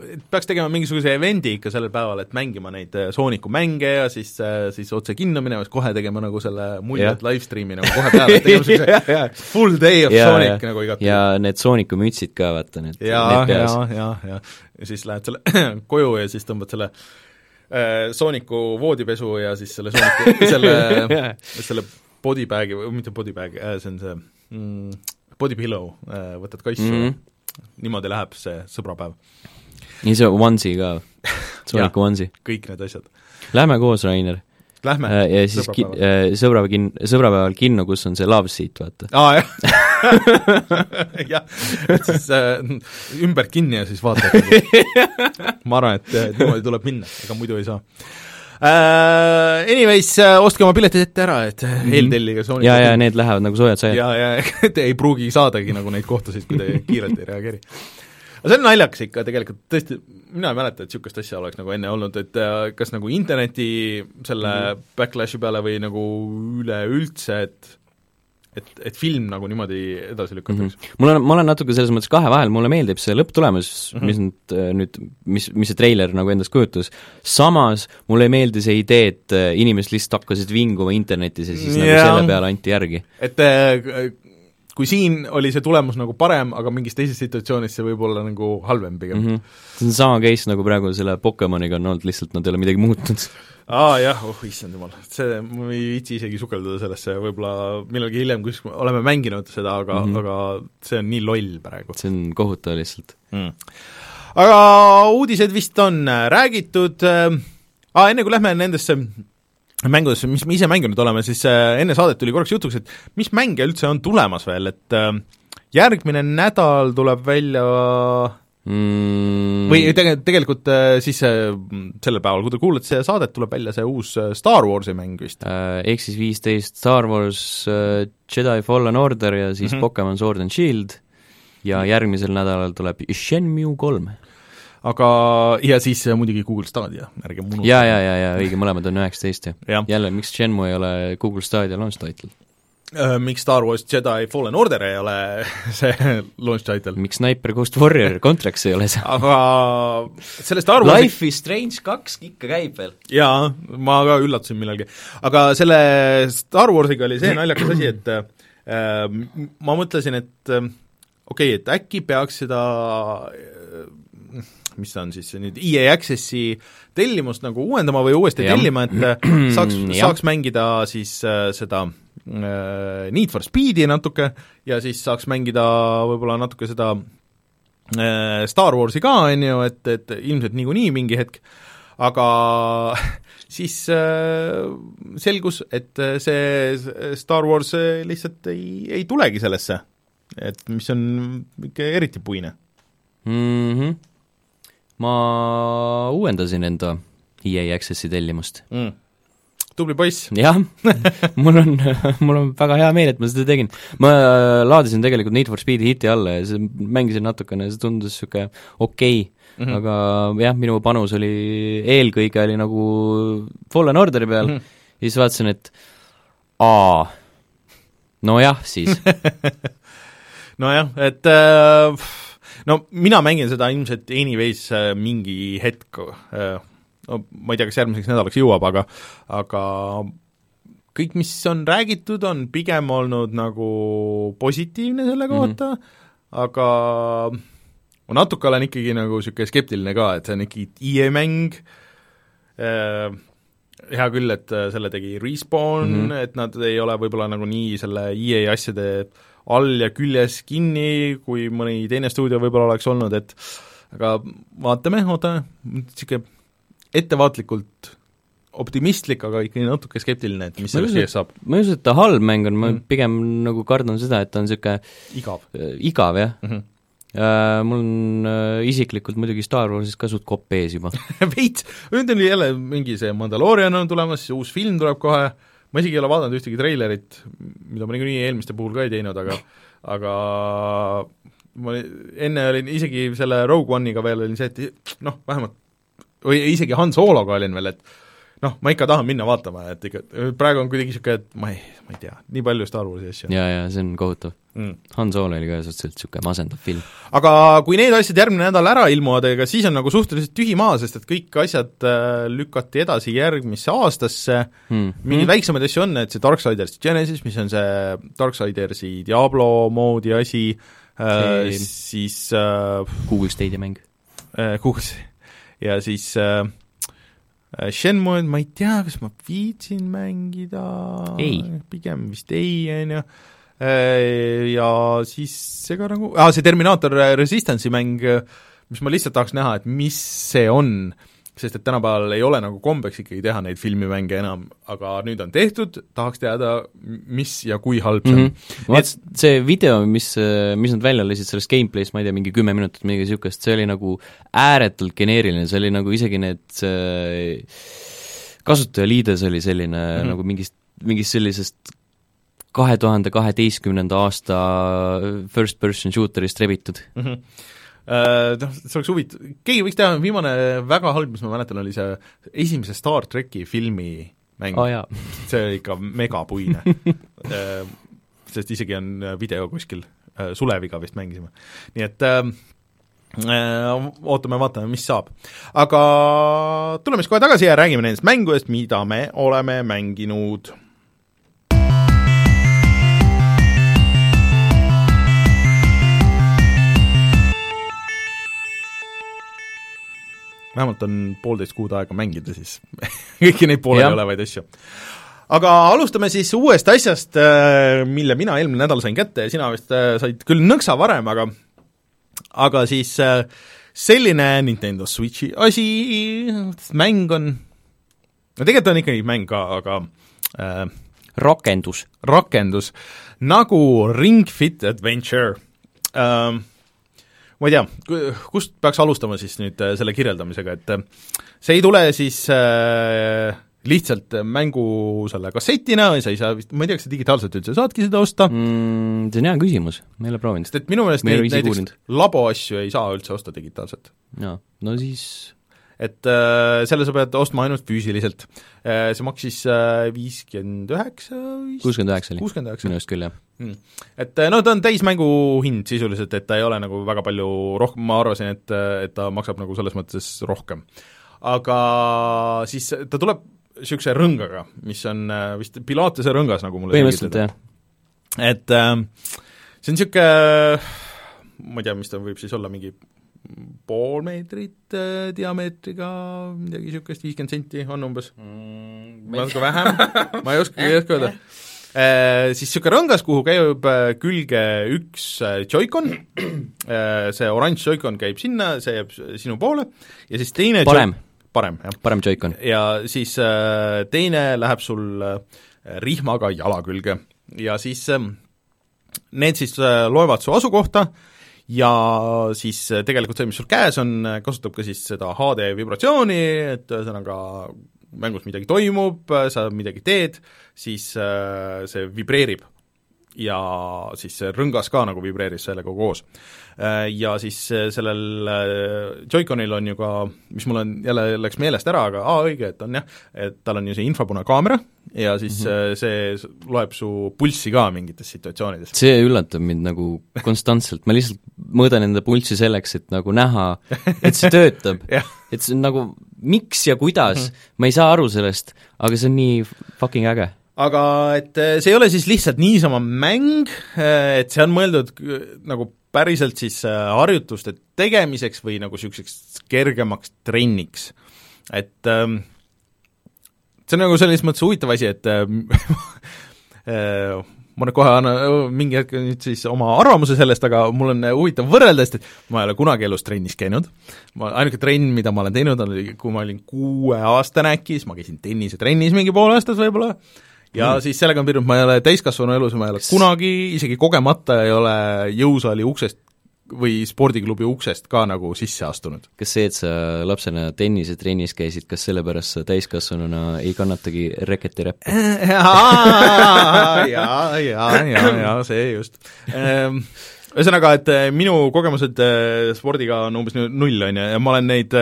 äh, peaks tegema mingisuguse event'i ikka sellel päeval, et mängima neid äh, Sooniku mänge ja siis, äh, siis otse kinno minema, siis kohe tegema nagu selle muljet live stream'i nagu kohe peale, et tegema niisuguse full day of ja, Sonic ja, nagu igat ja need Sooniku mütsid ka, vaata need, ja, ja, ja, ja, ja siis lähed selle koju ja siis tõmbad selle äh, Sooniku voodipesu ja siis selle Sooniku, selle selle bodybag'i või mitte bodybag'i äh,, see on see mm, body pillow äh, võtad kassu mm, -hmm. niimoodi läheb see sõbrapäev nii see onesie ka, Sooniku onesie? kõik need asjad. Lähme koos, Rainer. Lähme, Äh, ja siis ki-, äh, sõbra kin-, sõbrapäeval kinno, kus on see love seat, vaata. aa, jah jah, et siis äh, ümber kinni ja siis vaatad ma arvan, et äh, niimoodi tuleb minna, ega muidu ei saa uh,. Anyways uh,, ostke oma piletid ette ära, et mm -hmm. eeltellige Sony ja, ja need lähevad nagu soojad sajad. ja, ja te ei pruugi saadagi nagu neid kohtasid, kui te kiirelt ei reageeri aga see on naljakas ikka tegelikult, tõesti, mina ei mäleta, et niisugust asja oleks nagu enne olnud, et äh, kas nagu interneti selle mm -hmm. backlash'i peale või nagu üleüldse, et et, et film nagu niimoodi edasi lükatakse mm. -hmm. mul on, ma olen natuke selles mõttes kahe vahel, mulle meeldib see lõpptulemus mm, -hmm. mis nüüd, äh, nüüd, mis, mis see treiler nagu endast kujutas, samas mulle ei meeldi see idee, et äh, inimesed lihtsalt hakkasid vinguma internetis ja siis yeah. nagu selle peale anti järgi. et kui siin oli see tulemus nagu parem, aga mingis teises situatsioonis see võib olla nagu halvem pigem mm. -hmm. see on sama case nagu praegu selle Pokemoniga on olnud, lihtsalt nad ei ole midagi muutnud. aa jah, oh issand jumal, see, ma ei viitsi isegi sukelduda sellesse, võib-olla millalgi hiljem, kus oleme mänginud seda, aga mm, -hmm. aga see on nii loll praegu. see on kohutav lihtsalt mm.. aga uudised vist on räägitud äh,, aa, enne kui lähme nendesse mängudesse, mis me ise mänginud oleme, siis äh, enne saadet tuli korraks jutuks, et mis mänge üldse on tulemas veel, et äh, järgmine nädal tuleb välja mm. või tege-, tegelikult äh, siis sellel päeval, kui te kuulate seda saadet, tuleb välja see uus Star Warsi mäng vist äh,. Ehk siis viisteist Star Wars äh, Jedi Fallen Order ja siis mm -hmm. Pokemon Sword and Shield ja järgmisel nädalal tuleb Shenmue kolm aga, ja siis muidugi Google Stadia, ärge unustage. ja, ja, ja, ja õige, mõlemad on üheksateist ju ja.. jälle, miks Shenmue ei ole Google Stadia launch title? Äh, miks Star Wars Jedi Fallen Order ei ole see launch title? miks Sniper Ghost Warrior Contracts ei ole see? aga selle Star Warsi Life is Strange kaks ikka käib veel? jaa, ma ka üllatusin millalgi. aga selle Star Warsiga oli see naljakas asi, et äh, ma mõtlesin, et äh, okei okay,, et äkki peaks seda äh, mis on siis nüüd EA Accessi tellimust nagu uuendama või uuesti ja. tellima, et äh, saaks, saaks mängida siis äh, seda äh, Need for Speedi natuke ja siis saaks mängida võib-olla natuke seda Star Warsi ka, on ju, et, et ilmselt niikuinii mingi hetk, aga siis selgus, et see Star Wars lihtsalt ei, ei tulegi sellesse. et mis on ikka eriti puine mm. -hmm ma uuendasin enda EA Accessi tellimust mm.. tubli poiss. jah mul on, mul on väga hea meel, et ma seda tegin. ma laadisin tegelikult Need for Speedi hiti alla ja see, mängisin natukene see tundus niisugune okei okay. mm, -hmm. aga jah, minu panus oli, eelkõige oli nagu Fallen Orderi peal mm -hmm. ja siis vaatasin, et aa, nojah siis nojah, et äh, no mina mängin seda ilmselt anyways äh, mingi hetk äh,, no ma ei tea, kas järgmiseks nädalaks jõuab, aga aga kõik, mis on räägitud, on pigem olnud nagu positiivne selle mhm. kohta mm, -hmm. aga ma natuke olen ikkagi nagu niisugune skeptiline ka, et see on ikkagi EA mäng äh,, hea küll, et selle tegi Respawn mm, -hmm. et nad ei ole võib-olla nagu nii selle EA asjade all ja küljes kinni, kui mõni teine stuudio võib-olla oleks olnud, et aga vaatame, ootame, niisugune ettevaatlikult optimistlik, aga ikkagi natuke skeptiline, et mis sellest sees saab. ma ei usu, et ta halb mäng on, ma mm. pigem nagu kardan seda, et ta on niisugune igav, äh, igav, jah mm. -hmm. Uh, mul on uh, isiklikult muidugi Star Warsist ka suht kopp ees juba veits, nüüd on jälle mingi see Mandalorian on tulemas, uus film tuleb kohe, ma isegi ei ole vaadanud ühtegi treilerit, mida ma niikuinii eelmiste puhul ka ei teinud, aga aga ma enne olin isegi selle Rogue One'iga veel olin see, et noh, vähemalt või isegi Han Sologa olin veel, et noh, ma ikka tahan minna vaatama, et ikka, praegu on kuidagi niisugune, et ma ei, ma ei tea, nii palju Star Warsi asju. jaa, jaa, see on kohutav mm.. Han Solo oli ka suhteliselt niisugune masendav film. aga kui need asjad järgmine nädal ära ilmuvad, ega siis on nagu suhteliselt tühi maa, sest et kõik asjad äh, lükati edasi järgmisse aastasse mm., mingeid mm. väiksemaid asju on, et see Darksiders Genesis, mis on see Darksidersi Diablo moodi asi äh,, siis äh, Google Stadia mäng äh,, Google ja siis äh, Shenmue, ma ei tea, kas ma viitsin mängida, pigem vist ei, on ju, äh, ja siis ega nagu, aa, see Terminaator Resistance'i mäng, mis ma lihtsalt tahaks näha, et mis see on, sest et tänapäeval ei ole nagu kombeks ikkagi teha neid filmimänge enam, aga nüüd on tehtud, tahaks teada, mis ja kui halb see on mm. -hmm. vaat see video, mis, mis nad välja lasid sellest gameplay'st, ma ei tea, mingi kümme minutit, midagi niisugust, see oli nagu ääretult geneeriline, see oli nagu isegi need kasutajaliides oli selline mm -hmm. nagu mingist, mingist sellisest kahe tuhande kaheteistkümnenda aasta first person shooter'ist rebitud mm. -hmm Äh, noh, see oleks huvitav, keegi võiks teha, viimane väga halb, mis ma mäletan, oli see esimese Star treki filmi mäng oh,, see oli ikka megapuine äh, sest isegi on video kuskil, äh, Suleviga vist mängisime. nii et äh, ootame, vaatame, mis saab. aga tuleme siis kohe tagasi ja räägime nendest mängudest, mida me oleme mänginud vähemalt on poolteist kuud aega mängida siis kõiki neid pooleliolevaid asju. aga alustame siis uuest asjast, äh, mille mina eelmine nädal sain kätte ja sina vist äh, said küll nõksa varem, aga aga siis äh, selline Nintendo Switchi asi, mäng on, no tegelikult on ikkagi mäng ka, aga äh, rakendus. rakendus, nagu Ring Fit Adventure äh, ma ei tea, kust peaks alustama siis nüüd äh, selle kirjeldamisega, et äh, see ei tule siis äh, lihtsalt mängu selle kassetina sa ei saa vist, ma ei tea, kas sa digitaalselt üldse saadki seda osta mm,? See on hea küsimus, ma ei ole proovinud. sest et minu meelest neid näiteks kuulnud. labo asju ei saa üldse osta digitaalselt. jaa, no siis et äh, selle sa pead ostma ainult füüsiliselt äh,. See maksis äh, viiskümmend üheksa kuuskümmend üheksa oli, minu arust küll, jah mm.. Et äh, no ta on täismängu hind sisuliselt, et ta ei ole nagu väga palju rohkem, ma arvasin, et, et ta maksab nagu selles mõttes rohkem. aga siis ta tuleb niisuguse rõngaga, mis on äh, vist Pilatese rõngas, nagu mulle põhimõtteliselt jah. et äh, see on niisugune ma ei tea, mis ta võib siis olla, mingi pool meetrit äh, diameetriga, midagi niisugust, viiskümmend senti on umbes mm,. natuke vähem, ma ei oska, ei oska öelda äh,. Siis niisugune rõngas, kuhu käib äh, külge üks äh, Joy-Con äh,, see oranž Joy-Con käib sinna, see jääb sinu poole ja siis teine parem, parem, jah. parem Joy-Con. ja siis äh, teine läheb sul äh, rihmaga jala külge ja siis äh, need siis äh, loevad su asukohta äh,, ja siis äh, tegelikult see, mis sul käes on, äh, kasutab ka siis seda HD vibratsiooni, et ühesõnaga mängus midagi toimub, sa midagi teed, siis äh, see vibreerib ja siis see rõngas ka nagu vibreeris sellega koos. Äh, ja siis äh, sellel äh, Joy-Conil on ju ka, mis mul on, jälle läks meelest ära, aga aa, õige, et on jah, et tal on ju see infrapunane kaamera ja siis mm -hmm. see loeb su pulssi ka mingites situatsioonides. see üllatab mind nagu konstantselt, ma lihtsalt mõõdan enda pulssi selleks, et nagu näha, et see töötab et see on nagu miks ja kuidas mm, -hmm. ma ei saa aru sellest, aga see on nii fucking äge aga et eh, see ei ole siis lihtsalt niisama mäng, eh, et see on mõeldud nagu päriselt siis eh, harjutuste tegemiseks või nagu niisuguseks kergemaks trenniks. et ähm, see on nagu selles mõttes huvitav asi, et ma nüüd kohe annan mingi hetk nüüd siis oma arvamuse sellest, aga mul on huvitav võrrelda, sest et ma ei ole kunagi elus trennis käinud, ma, ainuke trenn, mida ma olen teinud, oli, kui ma olin kuueaastane äkki, siis ma käisin tennisetrennis mingi pool aastat võib-olla, ja mm. siis sellega on piirdunud, ma ei ole täiskasvanu elus, ma ei ole kunagi, isegi kogemata ei ole jõusaali uksest või spordiklubi uksest ka nagu sisse astunud. kas see, et sa lapsena tennisetrennis käisid, kas sellepärast sa täiskasvanuna ei kannatagi reketiräppi? jaa, jaa, jaa, jaa, jaa, see just. Ehm, ühesõnaga, et eh, minu kogemused eh, spordiga on umbes null, on ju, ja ma olen neid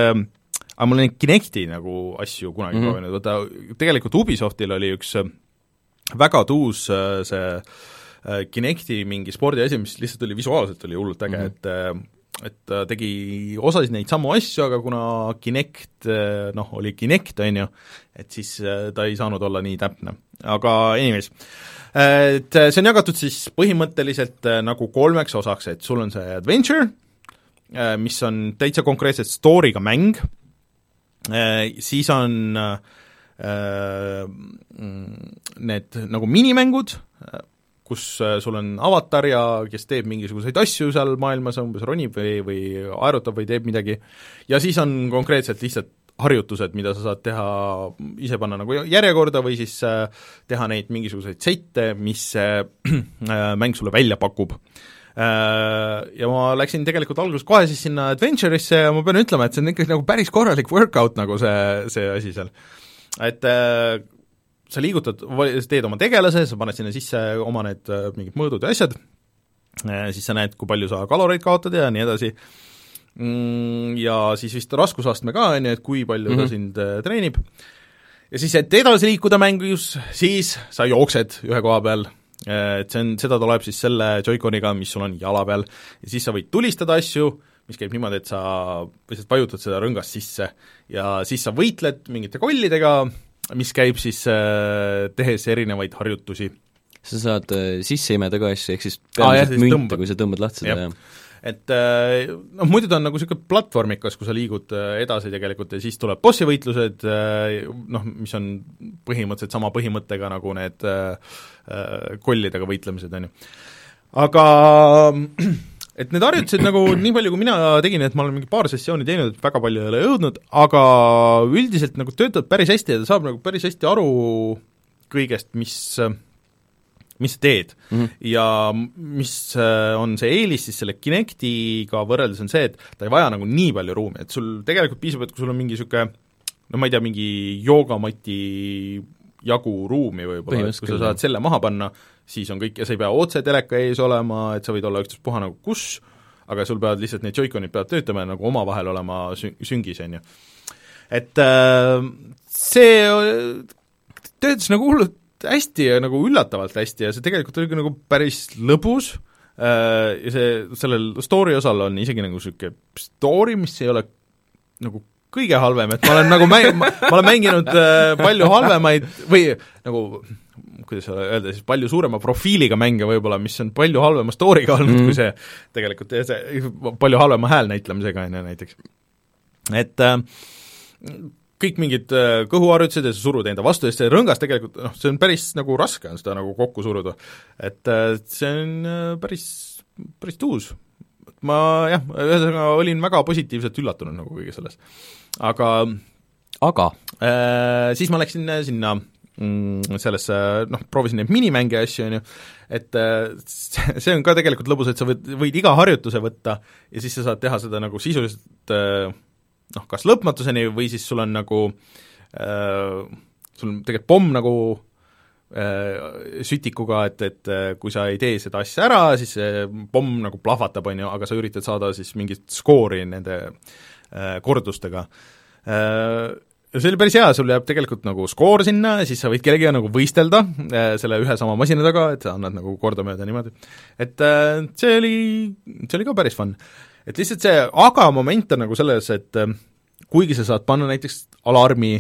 aga ma olen neid Kinecti nagu asju kunagi mm -hmm. proovinud, vaata tegelikult Ubisoftil oli üks väga tuus äh, see äh, Kinecti mingi spordiasi, mis lihtsalt oli visuaalselt oli hullult äge mm, -hmm. et äh, et ta tegi osasid neid samu asju, aga kuna Kinect noh, oli Kinect, on ju, et siis ta ei saanud olla nii täpne. aga anyways, et see on jagatud siis põhimõtteliselt nagu kolmeks osaks, et sul on see adventure, mis on täitsa konkreetselt story'ga mäng, siis on äh, Äh, need nagu minimängud, kus äh, sul on avatar ja kes teeb mingisuguseid asju seal maailmas, umbes ronib või, või aerutab või teeb midagi, ja siis on konkreetselt lihtsalt harjutused, mida sa saad teha, ise panna nagu järjekorda või siis äh, teha neid mingisuguseid sette, mis see mäng sulle välja pakub. Ja ma läksin tegelikult alguses kohe siis sinna Adventure'isse ja ma pean ütlema, et see on ikkagi nagu päris korralik workout nagu see, see asi seal et äh, sa liigutad, teed oma tegelase, sa paned sinna sisse oma need äh, mingid mõõdud ja asjad, äh, siis sa näed, kui palju sa kaloreid kaotad ja nii edasi, mm, ja siis vist raskusastme ka, on ju, et kui palju mm -hmm. ta mhm. sind treenib, ja siis, et edasi liikuda mängus, siis sa jooksed ühe koha peal, et see on, seda tuleb siis selle Joy-Coniga, mis sul on jala peal, ja siis sa võid tulistada asju, mis käib niimoodi, et sa lihtsalt vajutad seda rõngast sisse ja siis sa võitled mingite kollidega, mis käib siis äh, tehes erinevaid harjutusi. sa saad äh, sisse imeda ka asju, ehk siis peamiselt ah, münte, kui sa tõmbad lahti seda, jah? et äh, noh, muidu ta on nagu niisugune platvormikas, kui sa liigud edasi tegelikult ja siis tuleb bossivõitlused, noh, mis on põhimõtteliselt sama põhimõttega nagu need kollidega võitlemised, on ju. aga et need harjutused nagu nii palju, kui mina tegin, et ma olen mingi paar sessiooni teinud, et väga palju ei ole jõudnud, aga üldiselt nagu töötab päris hästi ja ta saab nagu päris hästi aru kõigest, mis mis sa teed mm. -hmm. ja mis on see eelis siis selle Kinectiga võrreldes, on see, et ta ei vaja nagu nii palju ruumi, et sul tegelikult piisab, et kui sul on mingi niisugune no ma ei tea, mingi joogamati jagu ruumi võib-olla, et kui sa saad selle maha panna, siis on kõik ja sa ei pea otse teleka ees olema, et sa võid olla ükstaspuha nagu kus, aga sul peavad lihtsalt need joikonid peavad töötama ja nagu omavahel olema sü-, süngis, on ju. et äh, see töötas nagu hullult hästi ja nagu üllatavalt hästi ja see tegelikult oli nagu päris lõbus äh, ja see, sellel story osal on isegi nagu niisugune story, mis ei ole nagu kõige halvem, et ma olen nagu mäng-, ma olen mänginud äh, palju halvemaid või nagu kuidas öelda siis, palju suurema profiiliga mänge võib-olla, mis on palju halvema story'ga olnud mm -hmm. kui see tegelikult, see palju halvema häälnäitlemisega, on ju, näiteks. et äh, kõik mingid äh, kõhuharjutused ja sa surud enda vastu ja see rõngas tegelikult noh, see on päris nagu raske on seda nagu kokku suruda. et äh, see on äh, päris, päris tuus. ma jah, ühesõnaga olin väga positiivselt üllatunud nagu kõige selles aga aga äh, siis ma läksin sinna sellesse, noh, proovisin neid minimänge ja asju, on ju, et äh, see on ka tegelikult lõbus, et sa võid, võid iga harjutuse võtta ja siis sa saad teha seda nagu sisuliselt äh, noh, kas lõpmatuseni või siis sul on nagu äh, sul on tegelikult pomm nagu sütikuga, et, et kui sa ei tee seda asja ära, siis see pomm nagu plahvatab, on ju, aga sa üritad saada siis mingit skoori nende kordustega see oli päris hea, sul jääb tegelikult nagu skoor sinna ja siis sa võid kellegagi nagu võistelda äh, selle ühe sama masina taga, et sa annad nagu kordamööda niimoodi. et äh, see oli, see oli ka päris fun. et lihtsalt see aga moment on nagu selles, et äh, kuigi sa saad panna näiteks alarmi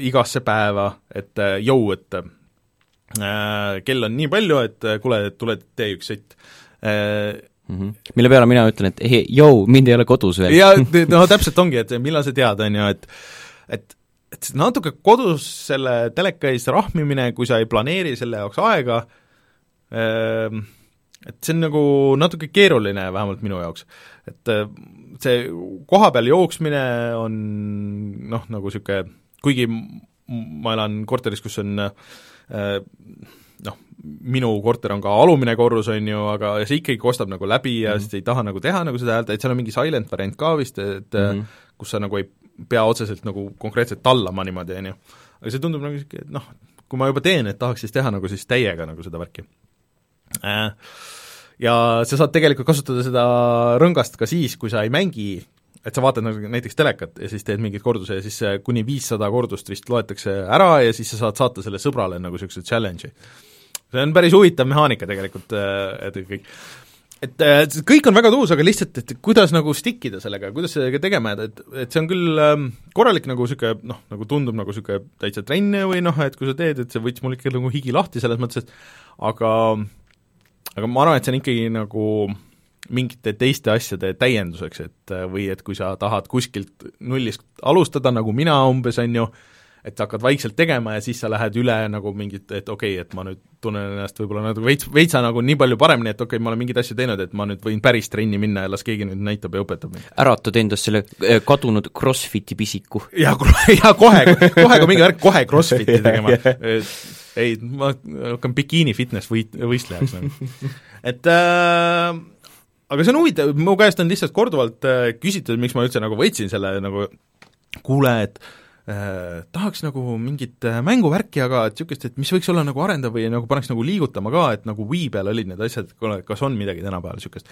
igasse päeva, et jõu, et äh, kell on nii palju, et kuule, tule tee üks sõtt äh,. Mm -hmm. mille peale mina ütlen, et ei, jõu, mind ei ole kodus veel. ja no täpselt ongi, et millal sa tead, on ju, et et, et natuke kodus selle teleka ees rahmimine, kui sa ei planeeri selle jaoks aega äh,, et see on nagu natuke keeruline, vähemalt minu jaoks. et äh, see koha peal jooksmine on noh, nagu niisugune kuigi ma elan korteris, kus on äh, noh, minu korter on ka alumine korrus, on ju, aga see ikkagi kostab nagu läbi ja mm -hmm. siis ei taha nagu teha nagu seda häält, et seal on mingi silent variant ka vist, et mm -hmm. kus sa nagu ei pea otseselt nagu konkreetselt tallama niimoodi, on ju. aga see tundub nagu niisugune, et noh, kui ma juba teen, et tahaks siis teha nagu siis täiega nagu seda värki äh, ja sa saad tegelikult kasutada seda rõngast ka siis, kui sa ei mängi et sa vaatad nagu näiteks telekat ja siis teed mingeid korduse ja siis kuni viissada kordust vist loetakse ära ja siis sa saad saata selle sõbrale nagu niisuguse challenge'i. see on päris huvitav mehaanika tegelikult, äh, et kõik et et kõik on väga tuus, aga lihtsalt, et kuidas nagu stick ida sellega, kuidas sellega tegema jääda, et, et see on küll ähm, korralik nagu niisugune noh, nagu tundub nagu niisugune täitsa trenn või noh, et kui sa teed, et see võttis mul ikka nagu higi lahti selles mõttes, et aga aga ma arvan, et see on ikkagi nagu mingite teiste asjade täienduseks, et või et kui sa tahad kuskilt nullist alustada, nagu mina umbes, on ju, et sa hakkad vaikselt tegema ja siis sa lähed üle nagu mingit, et okei okay,, et ma nüüd tunnen ennast võib-olla nagu veits, veitsa nagu nii palju paremini, et okei okay,, ma olen mingeid asju teinud, et ma nüüd võin päris trenni minna ja las keegi nüüd näitab ja õpetab mind. äratad endast selle äh, kadunud CrossFiti pisiku. ja, ja kohe, kohe ka mingi värk, kohe CrossFiti tegema ei, ma hakkan bikiini fitness võit-, võistlejaks nagu. et äh, aga see on huvitav, mu käest on lihtsalt korduvalt äh, küsitud, miks ma üldse nagu võtsin selle nagu kuule, et äh, tahaks nagu mingit äh, mänguvärki, aga et niisugust, et mis võiks olla nagu arendav või nagu paneks nagu liigutama ka, et nagu Wii peal olid need asjad, kuule, kas on midagi tänapäeval niisugust.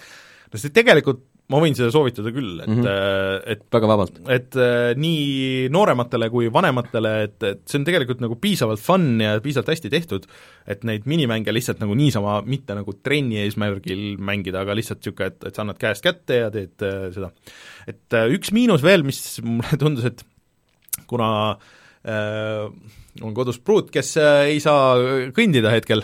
no see tegelikult ma võin seda soovitada küll, et mm, -hmm. et väga vabalt. et nii noorematele kui vanematele, et, et see on tegelikult nagu piisavalt fun ja piisavalt hästi tehtud, et neid minimänge lihtsalt nagu niisama mitte nagu trenni eesmärgil mängida, aga lihtsalt niisugune, et, et sa annad käest kätte ja teed äh, seda. et äh, üks miinus veel, mis mulle tundus, et kuna äh, on kodus pruut, kes äh, ei saa kõndida hetkel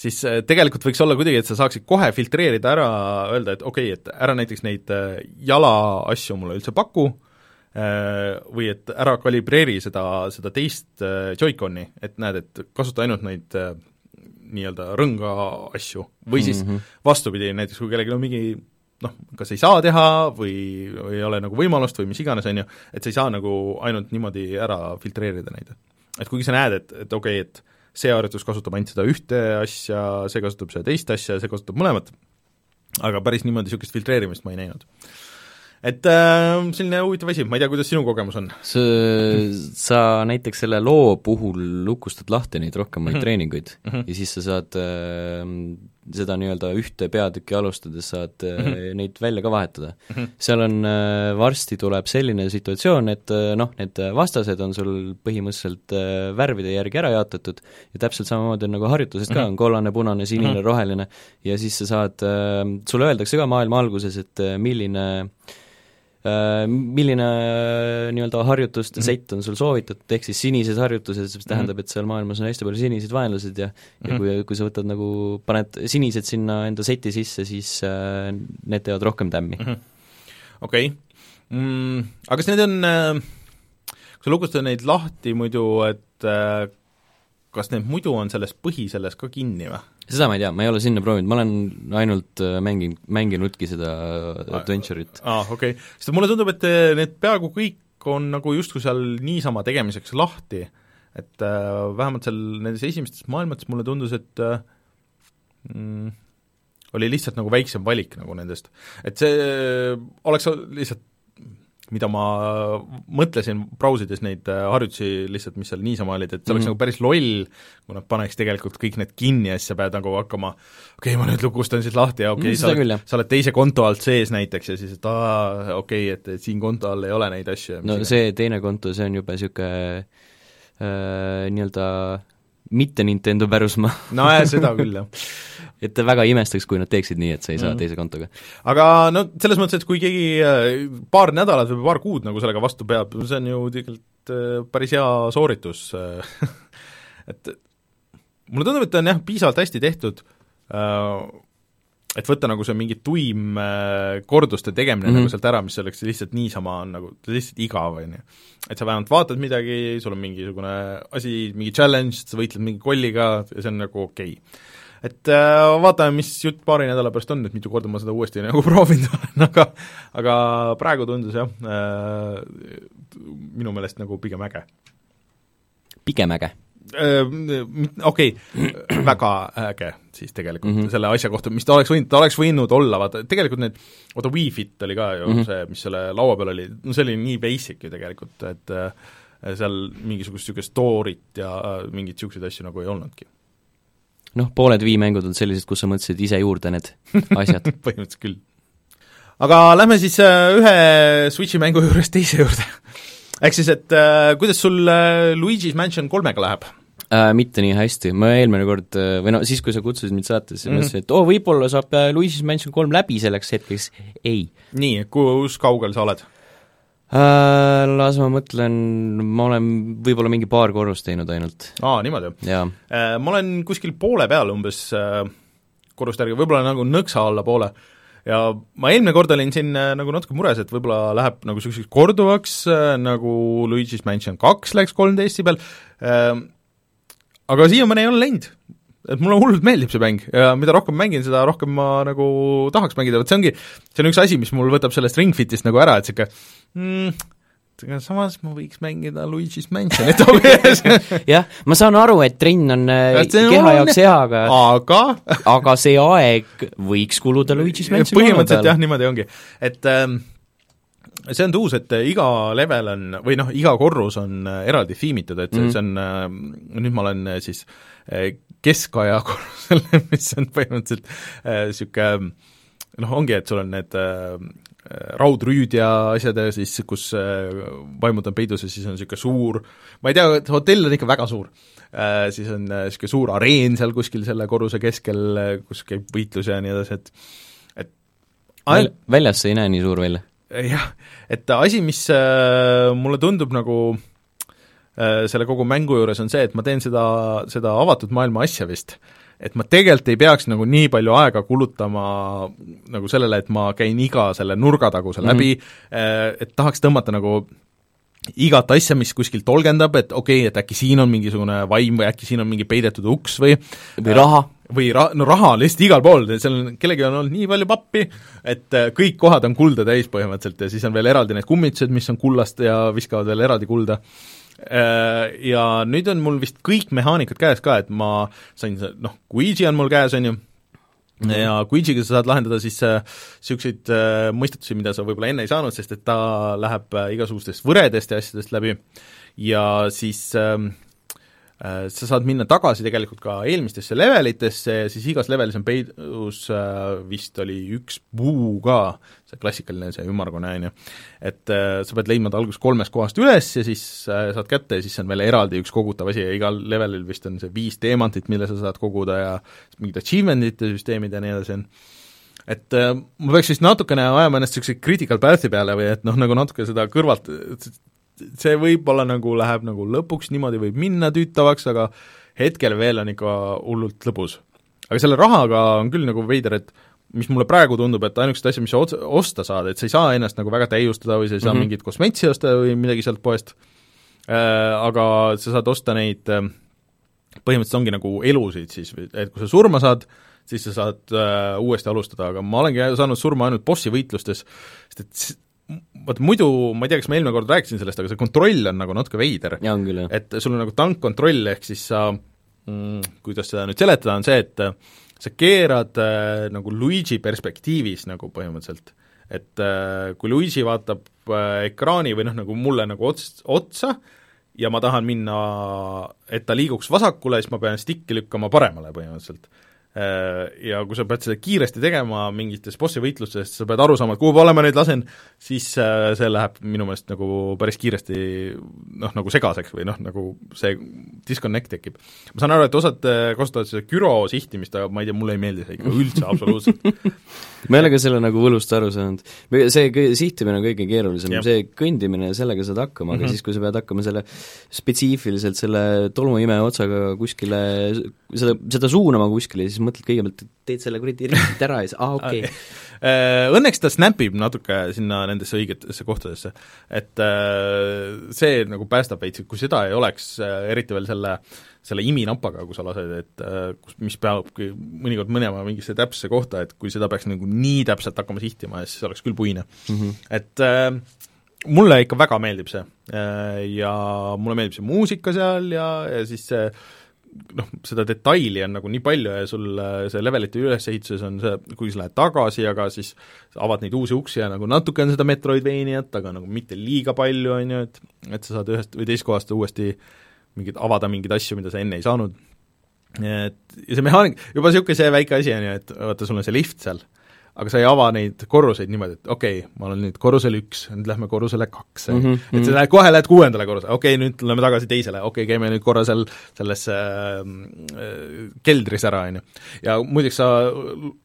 siis äh, tegelikult võiks olla kuidagi, et sa saaksid kohe filtreerida ära, öelda, et okei okay,, et ära näiteks neid äh, jala asju mulle üldse paku, või et ära kalibreeri seda, seda teist Joy-Coni, et näed, et kasuta ainult neid nii-öelda rõnga asju, või siis mm -hmm. vastupidi, näiteks kui kellelgi on mingi noh, kas ei saa teha või ei ole nagu võimalust või mis iganes, on ju, et sa ei saa nagu ainult niimoodi ära filtreerida neid. et kuigi sa näed, et, et okei okay,, et see harjutus kasutab ainult seda ühte asja, see kasutab seda teist asja, see kasutab mõlemat, aga päris niimoodi niisugust filtreerimist ma ei näinud et äh, selline huvitav asi, ma ei tea, kuidas sinu kogemus on? sa, sa näiteks selle loo puhul lukustad lahti neid rohkemaid mm -hmm. treeninguid mm -hmm. ja siis sa saad äh, seda nii-öelda ühte peatükki alustades saad mm -hmm. neid välja ka vahetada mm. -hmm. seal on äh,, varsti tuleb selline situatsioon, et äh, noh, need vastased on sul põhimõtteliselt värvide järgi ära jaotatud ja täpselt samamoodi on nagu harjutuses ka mm, -hmm. on kollane, punane, sinine mm, -hmm. roheline ja siis sa saad sulle öeldakse ka maailma alguses, et milline Äh, milline äh, nii-öelda harjutuste -hmm. sett on sul soovitatud, ehk siis sinised harjutused, mis tähendab, et seal maailmas on hästi palju siniseid vaenlased ja ja -hmm. kui, kui sa võtad nagu, paned sinised sinna enda seti sisse, siis äh, need teevad rohkem tämmi okei mm,, aga kas need on äh, kui sa lugustad neid lahti muidu, et äh, kas need muidu on selles põhi selles ka kinni või? Seda ma ei tea, ma ei ole sinna proovinud, ma olen ainult äh, mänginud, mänginudki seda adventure'it. aa, okei okay., sest mulle tundub, et äh, need peaaegu kõik on nagu justkui seal niisama tegemiseks lahti, et äh, vähemalt seal nendes esimestes maailmates mulle tundus, et äh, mm, oli lihtsalt nagu väiksem valik nagu nendest. et see äh, oleks lihtsalt mida ma mõtlesin brausides neid äh, harjutusi lihtsalt, mis seal niisama olid, et see oleks mm -hmm. nagu päris loll, kui nad paneks tegelikult kõik need kinni ja siis sa pead nagu hakkama okei okay,, ma nüüd lukustan siit lahti ja okei okay, mm, sa, oled, sa oled teise konto alt sees näiteks ja siis, et aa, okei okay,, et, et siin konto all ei ole neid asju. no see teine konto, see on juba niisugune äh, nii-öelda mitte Nintendo pärusmaa nojah, seda küll, jah et väga imestaks, kui nad teeksid nii, et sa ei saa mm -hmm. teise kontoga. aga no selles mõttes, et kui keegi äh, paar nädalat või paar kuud nagu sellega vastu peab, see on ju tegelikult äh, päris hea sooritus et mulle tundub, et ta on jah, piisavalt hästi tehtud, äh, et võtta nagu see mingi tuim korduste tegemine mm -hmm. nagu sealt ära, mis oleks lihtsalt niisama on nagu lihtsalt igav, on ju. Et sa vähemalt vaatad midagi, sul on mingisugune asi, mingi challenge, sa võitled mingi kolliga ja see on nagu okei okay et äh, vaatame, mis jutt paari nädala pärast on, et mitu korda ma seda uuesti nagu proovinud olen, aga aga praegu tundus jah äh,, minu meelest nagu pigem äge. pigem äge? Äh, okei okay,, väga äge siis tegelikult mm -hmm. selle asja kohta, mis ta oleks võinud, ta oleks võinud olla, vaata, tegelikult need, vaata Wii Fit oli ka ju mm -hmm. see, mis selle laua peal oli, no see oli nii basic ju tegelikult, et äh, seal mingisugust niisugust story't ja äh, mingeid niisuguseid asju nagu ei olnudki noh, pooled Wii mängud on sellised, kus sa mõtlesid ise juurde need asjad põhimõtteliselt küll. aga lähme siis äh, ühe Switchi mängu juurest teise juurde ehk siis, et äh, kuidas sul äh, Luigi's Mansion kolmega läheb? Äh, mitte nii hästi, ma eelmine kord, äh, või no siis, kui sa kutsusid mind saatesse, mm -hmm. mõtlesin, et oo oh,, võib-olla saab äh, Luigi's Mansion kolm läbi selleks hetkeks, ei. nii, kus kaugel sa oled? Äh, las ma mõtlen, ma olen võib-olla mingi paar korrust teinud ainult. aa, niimoodi? Äh, ma olen kuskil poole peal umbes äh, korruste järgi, võib-olla nagu nõksa allapoole. ja ma eelmine kord olin siin nagu natuke mures, et võib-olla läheb nagu niisuguseks korduvaks, nagu Luigi's Mansion kaks läks 3DS-i peal, aga siiamaani ei ole läinud. Et mulle hullult meeldib see mäng ja mida rohkem mängin, seda rohkem ma nagu tahaks mängida, vot see ongi, see on üks asi, mis mul võtab sellest Ring Fitist nagu ära, et niisugune mm, aga samas ma võiks mängida Luigi's Mansionit jah, ma saan aru, et trenn on äh, keha jaoks hea, aga aga aga see aeg võiks kuluda Luigi's Mansioni põhimõtteliselt jah, niimoodi ongi, et ähm, see on tuus, et iga level on, või noh, iga korrus on äh, eraldi thiimitud, et mm -hmm. see on äh,, nüüd ma olen äh, siis äh, keskaja korrusel, mis on põhimõtteliselt niisugune äh, noh, ongi, et sul on need äh, raudrüüd ja asjad ja siis, kus äh, vaimud on peidus ja siis on niisugune suur, ma ei tea, hotell on ikka väga suur äh,, siis on niisugune äh, suur areen seal kuskil selle korruse keskel, äh, kus käib võitlus ja nii edasi, et et Väl, väljas see ei näe nii suur välja? Jah, et asi, mis äh, mulle tundub nagu äh, selle kogu mängu juures, on see, et ma teen seda, seda avatud maailma asja vist äh, et ma tegelikult ei peaks nagu nii palju aega kulutama nagu sellele, et ma käin iga selle nurgataguse läbi mm, -hmm. et tahaks tõmmata nagu igat asja, mis kuskilt tolgendab, et okei okay,, et äkki siin on mingisugune vaim või äkki siin on mingi peidetud uks või või raha. Või ra-, no raha on lihtsalt igal pool, seal on, kellelgi on olnud nii palju pappi, et äh, kõik kohad on kulda täis põhimõtteliselt ja siis on veel eraldi need kummitused, mis on kullast ja viskavad veel eraldi kulda. Äh, ja nüüd on mul vist kõik mehaanikad käes ka, et ma sain, noh, Guigi on mul käes, on ju, ja Guigi'ga sa saad lahendada siis niisuguseid äh, äh, mõistetusi, mida sa võib-olla enne ei saanud, sest et ta läheb äh, igasugustest võredest ja asjadest läbi. Ja siis Äh, sa saad minna tagasi tegelikult ka eelmistesse levelitesse ja siis igas levelis on peidus äh, vist oli üks puu ka, see klassikaline, see ümmargune, on ju. et äh, sa pead leidma ta alguses kolmest kohast üles ja siis saad kätte ja siis on veel eraldi üks kogutav asi ja igal levelil vist on see viis teemantit, mille sa saad koguda ja mingid achievement'ite süsteemid ja nii edasi on et äh, ma peaks vist natukene ajama ennast niisuguse critical path'i peale või et noh, nagu natuke seda kõrvalt see võib-olla nagu läheb nagu lõpuks niimoodi võib minna tüütavaks, aga hetkel veel on ikka hullult lõbus. aga selle rahaga on küll nagu veider, et mis mulle praegu tundub, et ainukesed asjad, mis sa ots-, osta saad, et sa ei saa ennast nagu väga täiustada või sa ei saa mm -hmm. mingit kosmetsi osta või midagi sealt poest äh,, aga sa saad osta neid äh, põhimõtteliselt ongi nagu elusid siis, et kui sa surma saad, siis sa saad äh, uuesti alustada, aga ma olengi saanud surma ainult bossi võitlustes, sest et vaata muidu, ma ei tea, kas ma eelmine kord rääkisin sellest, aga see kontroll on nagu natuke veider. et sul on nagu tankkontroll, ehk siis sa mm, kuidas seda nüüd seletada, on see, et sa keerad äh, nagu Luigi perspektiivis nagu põhimõtteliselt. et äh, kui Luigi vaatab äh, ekraani või noh, nagu mulle nagu ots-, otsa ja ma tahan minna, et ta liiguks vasakule, siis ma pean stick'i lükkama paremale põhimõtteliselt. Äh, ja kui sa pead seda kiiresti tegema mingites bossi võitlustes, sa pead aru saama, et kuhu poole ma nüüd lasen, siis äh, see läheb minu meelest nagu päris kiiresti noh, nagu segaseks või noh, nagu see disconnect tekib. ma saan aru, et osad äh, kasutavad seda gyro sihtimist, aga ma ei tea, mulle ei meeldi see ikka üldse absoluutselt ma ei ole ka selle nagu võlust aru saanud. see kõ-, sihtimine on kõige keerulisem, see kõndimine, sellega saad hakkama, aga mm -hmm. siis, kui sa pead hakkama selle spetsiifiliselt selle tolmuimeja otsaga kuskile, seda, seda suunama kuskile, siis mõtled kõigepealt, et teed selle kuradi ristid ära ja siis aa, okei okay. Äh, õnneks ta snapib natuke sinna nendesse õigetesse kohtadesse. et äh, see nagu päästab veits, et kui seda ei oleks, äh, eriti veel selle selle iminapaga, kui sa lased, et kus, mis peabki mõnikord minema mingisse täpsesse kohta, et kui seda peaks nagu nii täpselt hakkama sihtima, siis oleks küll puine mm. -hmm. et äh, mulle ikka väga meeldib see ja mulle meeldib see muusika seal ja, ja siis see noh, seda detaili on nagu nii palju ja sul see levelite ülesehituses on see, kui sa lähed tagasi, aga siis avad neid uusi uksi ja nagu natuke on seda Metroidvaniat, aga nagu mitte liiga palju, on ju, et et sa saad ühest või teisest kohast uuesti mingeid, avada mingeid asju, mida sa enne ei saanud. et ja see mehaanik, juba niisugune see väike asi on ju, et vaata, sul on see lift seal aga sa ei ava neid korruseid niimoodi, et okei okay,, ma olen nüüd korrusel üks, nüüd lähme korrusele kaks. Mm, -hmm. et sa lähed, kohe lähed kuuendale korrusele, okei okay,, nüüd lähme tagasi teisele, okei okay,, käime nüüd korra seal selles äh, keldris ära, on ju. ja muideks sa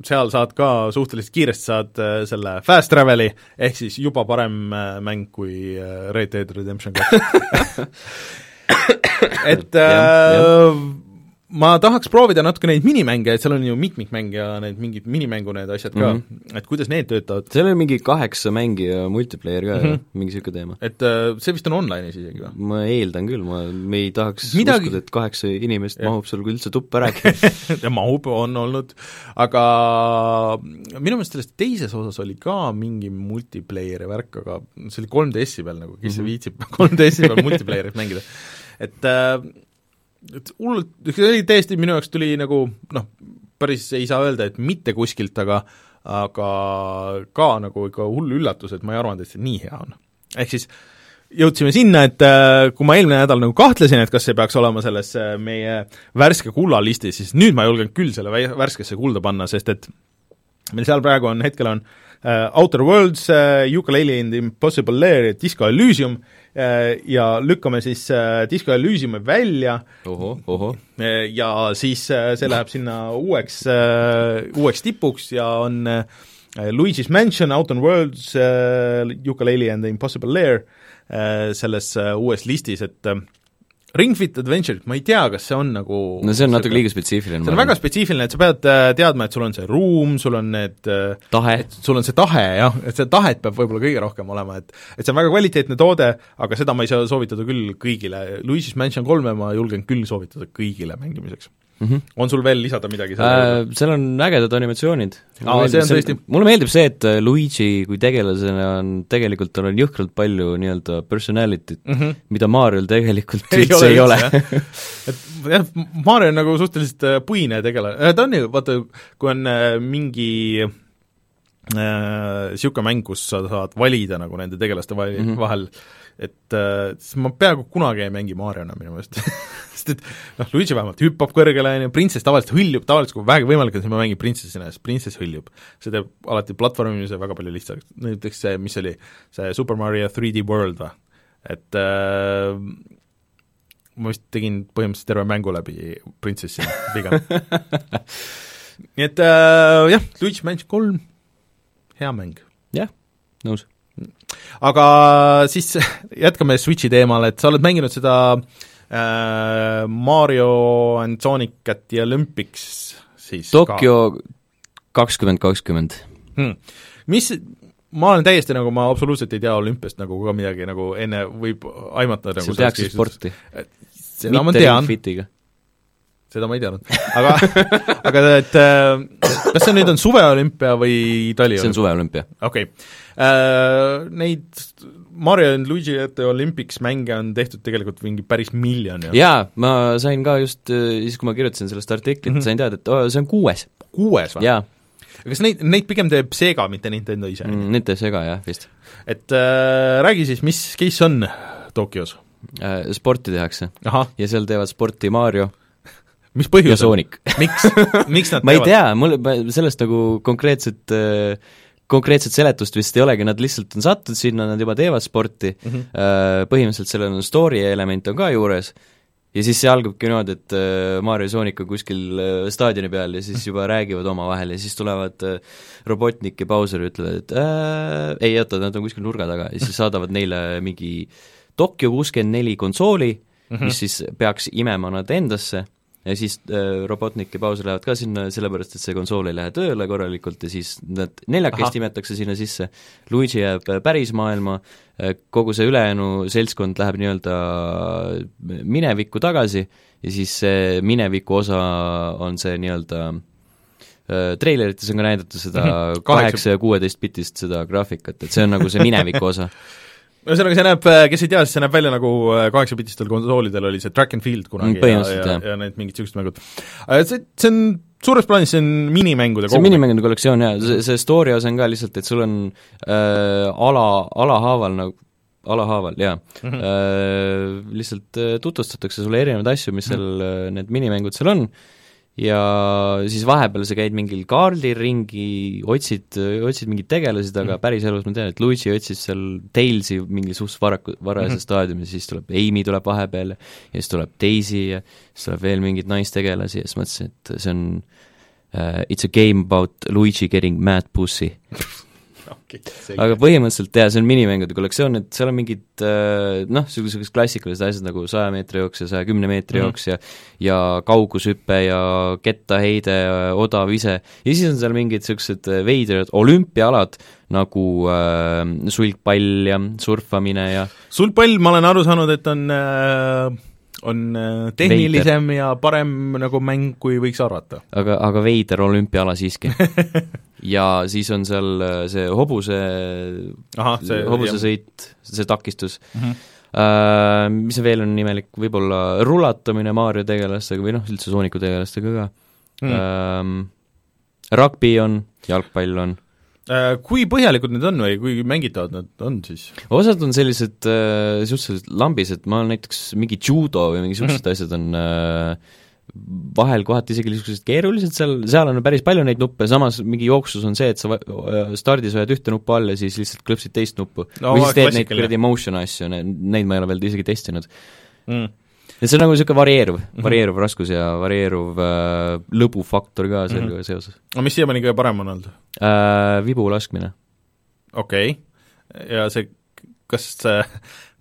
seal saad ka suhteliselt kiiresti saad äh, selle fast travel'i, ehk siis juba parem äh, mäng kui äh, Red Dead Redemption kaks. Et äh, ma tahaks proovida natuke neid minimänge, et seal on ju mitmikmäng ja need mingid minimängu need asjad ka mm, -hmm. et kuidas need töötavad. seal on mingi kaheksa mängija multiplayer ka mm, -hmm. mingi niisugune teema. et uh, see vist on online'is isegi või? ma eeldan küll, ma, me ei tahaks Midagi... uskuda, et kaheksa inimest ja. mahub sul üldse tuppa rääkima mahub, on olnud, aga minu meelest selles teises osas oli ka mingi multiplayer'i värk, aga see oli 3DS-i peal nagu, kes mm -hmm. viitsib 3DS-i peal multiplayer'it mängida. et uh, et hullult, see oli täiesti minu jaoks tuli nagu noh, päris ei saa öelda, et mitte kuskilt, aga aga ka nagu ikka hull üllatus, et ma ei arvanud, et see nii hea on. ehk siis jõudsime sinna, et äh, kui ma eelmine nädal nagu kahtlesin, et kas see peaks olema selles äh, meie värske kullalistis, siis nüüd ma julgen küll selle värskesse kulda panna, sest et meil seal praegu on, hetkel on uh, Outer Worlds Ukulele in the Impossible Lair ja Disco Elysium ja lükkame siis uh, Disco Elysiumi välja oho, oho. Uh, ja siis see läheb sinna uueks uueks tipuks ja on Luigi's Mansion, Outer Worlds uh,, Ukulele and the Impossible Lair selles uues listis, et Ring Fit Adventure, ma ei tea, kas see on nagu no see on natuke liiga spetsiifiline. see on väga spetsiifiline, et sa pead äh, teadma, et sul on see ruum, sul on need äh, tahe. sul on see tahe jah, et seda tahet peab võib-olla kõige rohkem olema, et et see on väga kvaliteetne toode, aga seda ma ei saa soovitada küll kõigile, Luigi's Mansion kolme ma julgen küll soovitada kõigile mängimiseks mm. -hmm. on sul veel lisada midagi selle äh? Seal on ägedad animatsioonid. aa, see on tõesti mulle meeldib see, et äh, Luigi kui tegelasena on, tegelikult tal on jõhkralt palju nii-öelda personality't mm, -hmm. mida Mariol tegelikult ei üldse ei ole et jah, Mario on nagu suhteliselt äh, puine tegelane, ta on ju, vaata, kui on mingi niisugune äh, mäng, kus sa saad valida nagu nende tegelaste vahel mm, -hmm. vahel et äh, siis ma peaaegu kunagi ei mängi Mariona minu meelest sest et noh, Luigi vähemalt hüppab kõrgele, on ju, printsess tavaliselt hõljub, tavaliselt kui vähegi võimalik on, siis ma mängin printsessina, sest printsess hõljub. see teeb alati platvormimise väga palju lihtsamaks, näiteks see, mis oli, see Super Mario 3D World või, et äh, ma vist tegin põhimõtteliselt terve mängu läbi printsessina pigem. Nii et äh, jah, Luigi Mansion kolm, hea mäng. jah, nõus aga siis jätkame Switchi teemal, et sa oled mänginud seda äh, Mario and Sonic at the Olympics siis Tokyo kakskümmend kakskümmend. Hmm. Mis, ma olen täiesti nagu, ma absoluutselt ei tea olümpiast nagu ka midagi nagu enne võib aimata nagu seal tehakse sporti. seda ma tean, seda ma ei teadnud, aga aga et äh, kas see nüüd on suveolümpia või taliolümpia? see on suveolümpia. okei okay Äh, neid Mario and Luigi at the Olympics mänge on tehtud tegelikult mingi päris miljon ju. jaa, ma sain ka just äh, siis, kui ma kirjutasin sellest artiklit mm, -hmm. sain teada, et oh, see on kuues. kuues või? kas neid, neid pigem teeb Sega, mitte Nintendo ise mm,? Nüüd teeb sega jah, vist et äh, räägi siis, mis case on Tokyos? äh,. Sporti tehakse ja seal teevad sporti Mario mis ja põhjusel? Sonic miks, miks nad ma ei tea, mul ma sellest nagu konkreetset äh, konkreetset seletust vist ei olegi, nad lihtsalt on sattunud sinna, nad juba teevad sporti. Mm, -hmm. äh, põhimõtteliselt sellel on story element on ka juures. Ja siis see algabki niimoodi, et äh, Mario ja Sonic on kuskil äh, staadioni peal ja siis juba räägivad omavahel ja siis tulevad äh, Robotnik ja Bowser ja ütlevad, et äh, ei oota, nad on kuskil nurga taga. Ja siis saadavad neile mingi Tokyo kuuskümmend neli konsooli mm, -hmm. mis siis peaks imema nad endasse ja siis äh, Robotnik ja Bowser lähevad ka sinna, sellepärast et see konsool ei lähe tööle korralikult ja siis nad neljakesti imetakse sinna sisse, Luigi jääb äh, päris maailma, kogu see ülejäänu seltskond läheb nii-öelda minevikku tagasi ja siis see mineviku osa on see nii-öelda äh, treilerites on ka näidatud seda Mhm. Kaheksa ja kuueteist bitist seda graafikat, et see on nagu see mineviku osa. ühesõnaga, see näeb, kes ei tea, siis see näeb välja nagu kaheksapitistel konsoolidel oli see track and field kunagi Mm, ja, jah. ja, ja need mingid niisugused mängud. see, see on suures plaanis, see on minimängude see on minimängude kollektsioon jaa, see, see story osa on ka lihtsalt, et sul on äh, ala, alahaaval nagu, alahaaval, jaa mm. -hmm. äh, lihtsalt äh, tutvustatakse sulle erinevaid asju, mis seal äh, need minimängud seal on, ja siis vahepeal sa käid mingil kaardil ringi, otsid, otsid mingeid tegelasi, aga Mhm. päris elus ma tean, et Luigi otsis seal Tailsi mingi suht varaku, varajases Mhm. staadiumis, siis tuleb Amy tuleb vahepeal ja siis tuleb Daisy ja siis tuleb veel mingeid naistegelasi ja siis mõtlesin, et see on uh, it's a game about Luigi getting mad pussy okay, aga põhimõtteliselt jaa, see on minimängude kollektsioon, et seal on mingid äh, noh, niisugused klassikalised asjad nagu saja meetri jooks ja saja kümne meetri Mhm. jooks ja ja kaugushüpe ja kettaheide, odav ise, ja siis on seal mingid niisugused veidrad olümpiaalad, nagu äh, sulgpall ja surfamine ja sulgpall, ma olen aru saanud, et on äh, on äh, tehnilisem Veider. ja parem nagu mäng, kui võiks arvata. aga, aga veider olümpiaala siiski ja siis on seal äh, see hobuse, hobusesõit, see takistus mm. -hmm. Uh, mis veel on imelik, võib-olla rulatamine Mario tegelastega või noh, üldse Sooniku tegelastega ka Mm. mm.. Uh, rugby on, jalgpall on, kui põhjalikud need on või kui mängitavad nad on siis? osad on sellised uh, suhteliselt lambised, ma olen näiteks mingi judo või mingisugused mm. asjad on uh, vahel kohati isegi niisugused keerulised seal, seal on päris palju neid nuppe, samas mingi jooksus on see, et sa va- stardis hoiad ühte nuppu all ja siis lihtsalt klõpsid teist nuppu No, või siis teed neid kuradi motion asju, neid ma ei ole veel isegi testinud Mm. Ja see on nagu niisugune varieeruv mm, Mhm. -hmm. varieeruv raskus ja varieeruv äh, lõbufaktor ka sellega mm -hmm. seoses aga mis siiamaani kõige parem on olnud? äh,. Vibu laskmine. okei okay., ja see, kas sa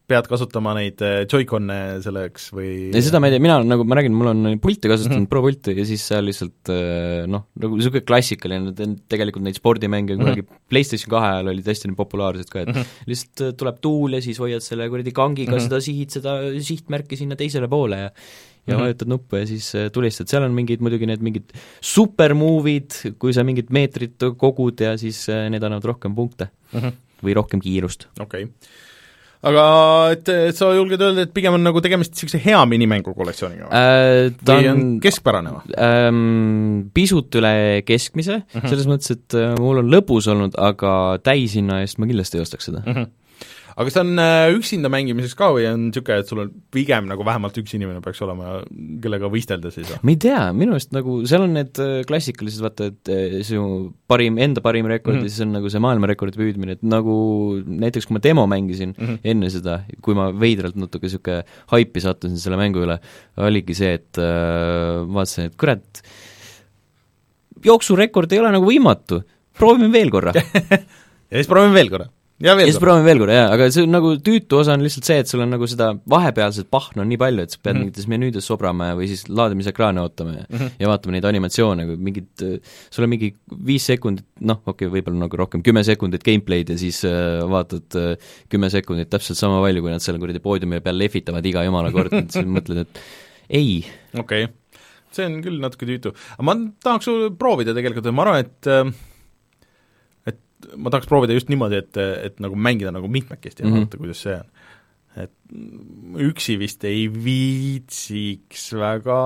pead kasutama neid äh, Joy-Con'e selleks või ja seda ma ei tea, mina nagu ma räägin, mul on pulti kasutanud Mhm. mm -hmm. Pro pulti ja siis seal lihtsalt äh, noh, nagu niisugune klassikaline, tegelikult neid spordimänge Mhm. kunagi mm -hmm. PlayStation kahe ajal olid hästi nii populaarsed ka, et mm Mhm. -hmm. lihtsalt äh, tuleb tuul ja siis hoiad selle kuradi kangiga mm Mhm. -hmm. seda sihid seda sihtmärki sinna teisele poole ja ja Mhm. mm -hmm. vajutad nuppu ja siis tulistad, seal on mingid muidugi need mingid supermove'id, kui sa mingit meetrit kogud ja siis need annavad rohkem punkte mm -hmm. või rohkem kiirust. okei okay. Aga et, et sa julged öelda, et pigem on nagu tegemist niisuguse hea minimängu kollektsiooniga Äh, ta või on on keskpärane või? ähm, pisut üle keskmise mm, Mhm. -hmm. selles mõttes, et äh, mul on lõbus olnud, aga täishinna eest ma kindlasti ei ostaks seda. mm? -hmm. Aga kas ta on äh, üksinda mängimiseks ka või on niisugune, et sul on pigem nagu vähemalt üks inimene peaks olema, kellega võistelda siis või? ma ei tea, minu arust nagu seal on need äh, klassikalised, vaata, et äh, su parim, enda parim rekord mm. -hmm. ja siis on nagu see maailmarekordi püüdmine, et nagu näiteks kui ma demo mängisin mm. -hmm. enne seda, kui ma veidralt natuke niisugune haipi sattusin selle mängu üle, oligi see, et äh, vaatasin, et kurat, jooksurekord ei ole nagu võimatu, proovime veel korra ja siis proovime veel korra. Ja ja siis proovime veel korra, jaa, aga see on nagu tüütu osa on lihtsalt see, et sul on nagu seda vahepealset pahna on nii palju, et sa pead mm. -hmm. mingites menüüdes sobrama ja või siis laadimisekraane ootama ja mm. -hmm. ja vaatama neid animatsioone, kui mingid, sul on mingi viis sekundit, noh, okei okay,, võib-olla nagu rohkem, kümme sekundit gameplay'd ja siis äh, vaatad äh, kümme sekundit täpselt sama palju, kui nad seal kuradi poodiumi peal lehvitavad iga jumala kord, et siis mõtled, et ei, okei okay., see on küll natuke tüütu. aga ma tahaks proovida tegelikult ma arvan, et äh, et ma tahaks proovida just niimoodi, et, et nagu mängida nagu mitmekesti ja mm. -hmm. vaadata, kuidas see on. et üksi vist ei viitsiks väga,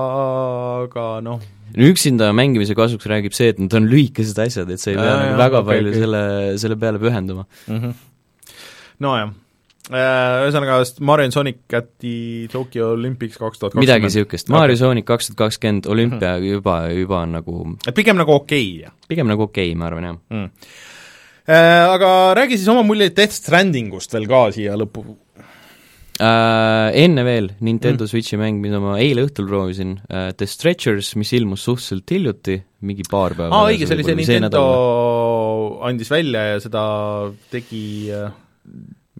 aga noh, no üksinda mängimise kasuks räägib see, et need on lühikesed asjad, et sa ei pea Aa, nagu väga okei, palju okei. selle, selle peale pühenduma. mm. -hmm. nojah, ühesõnaga Mario Sonic at the Tokyo Olympics kaks tuhat midagi niisugust, Mario Sonic kaks tuhat kakskümmend olümpia juba, juba on nagu et pigem nagu okei okay. pigem nagu okei okay,, ma arvan, jah. mm.. Aga räägi siis oma muljeid Death Strandingust veel ka siia lõppu. Äh, enne veel Nintendo mm. Switchi mäng, mida ma eile õhtul proovisin äh,, The Stretchers, mis ilmus suhteliselt hiljuti, mingi paar päeva aa, õige, see oli see Nintendo andis välja ja seda tegi äh,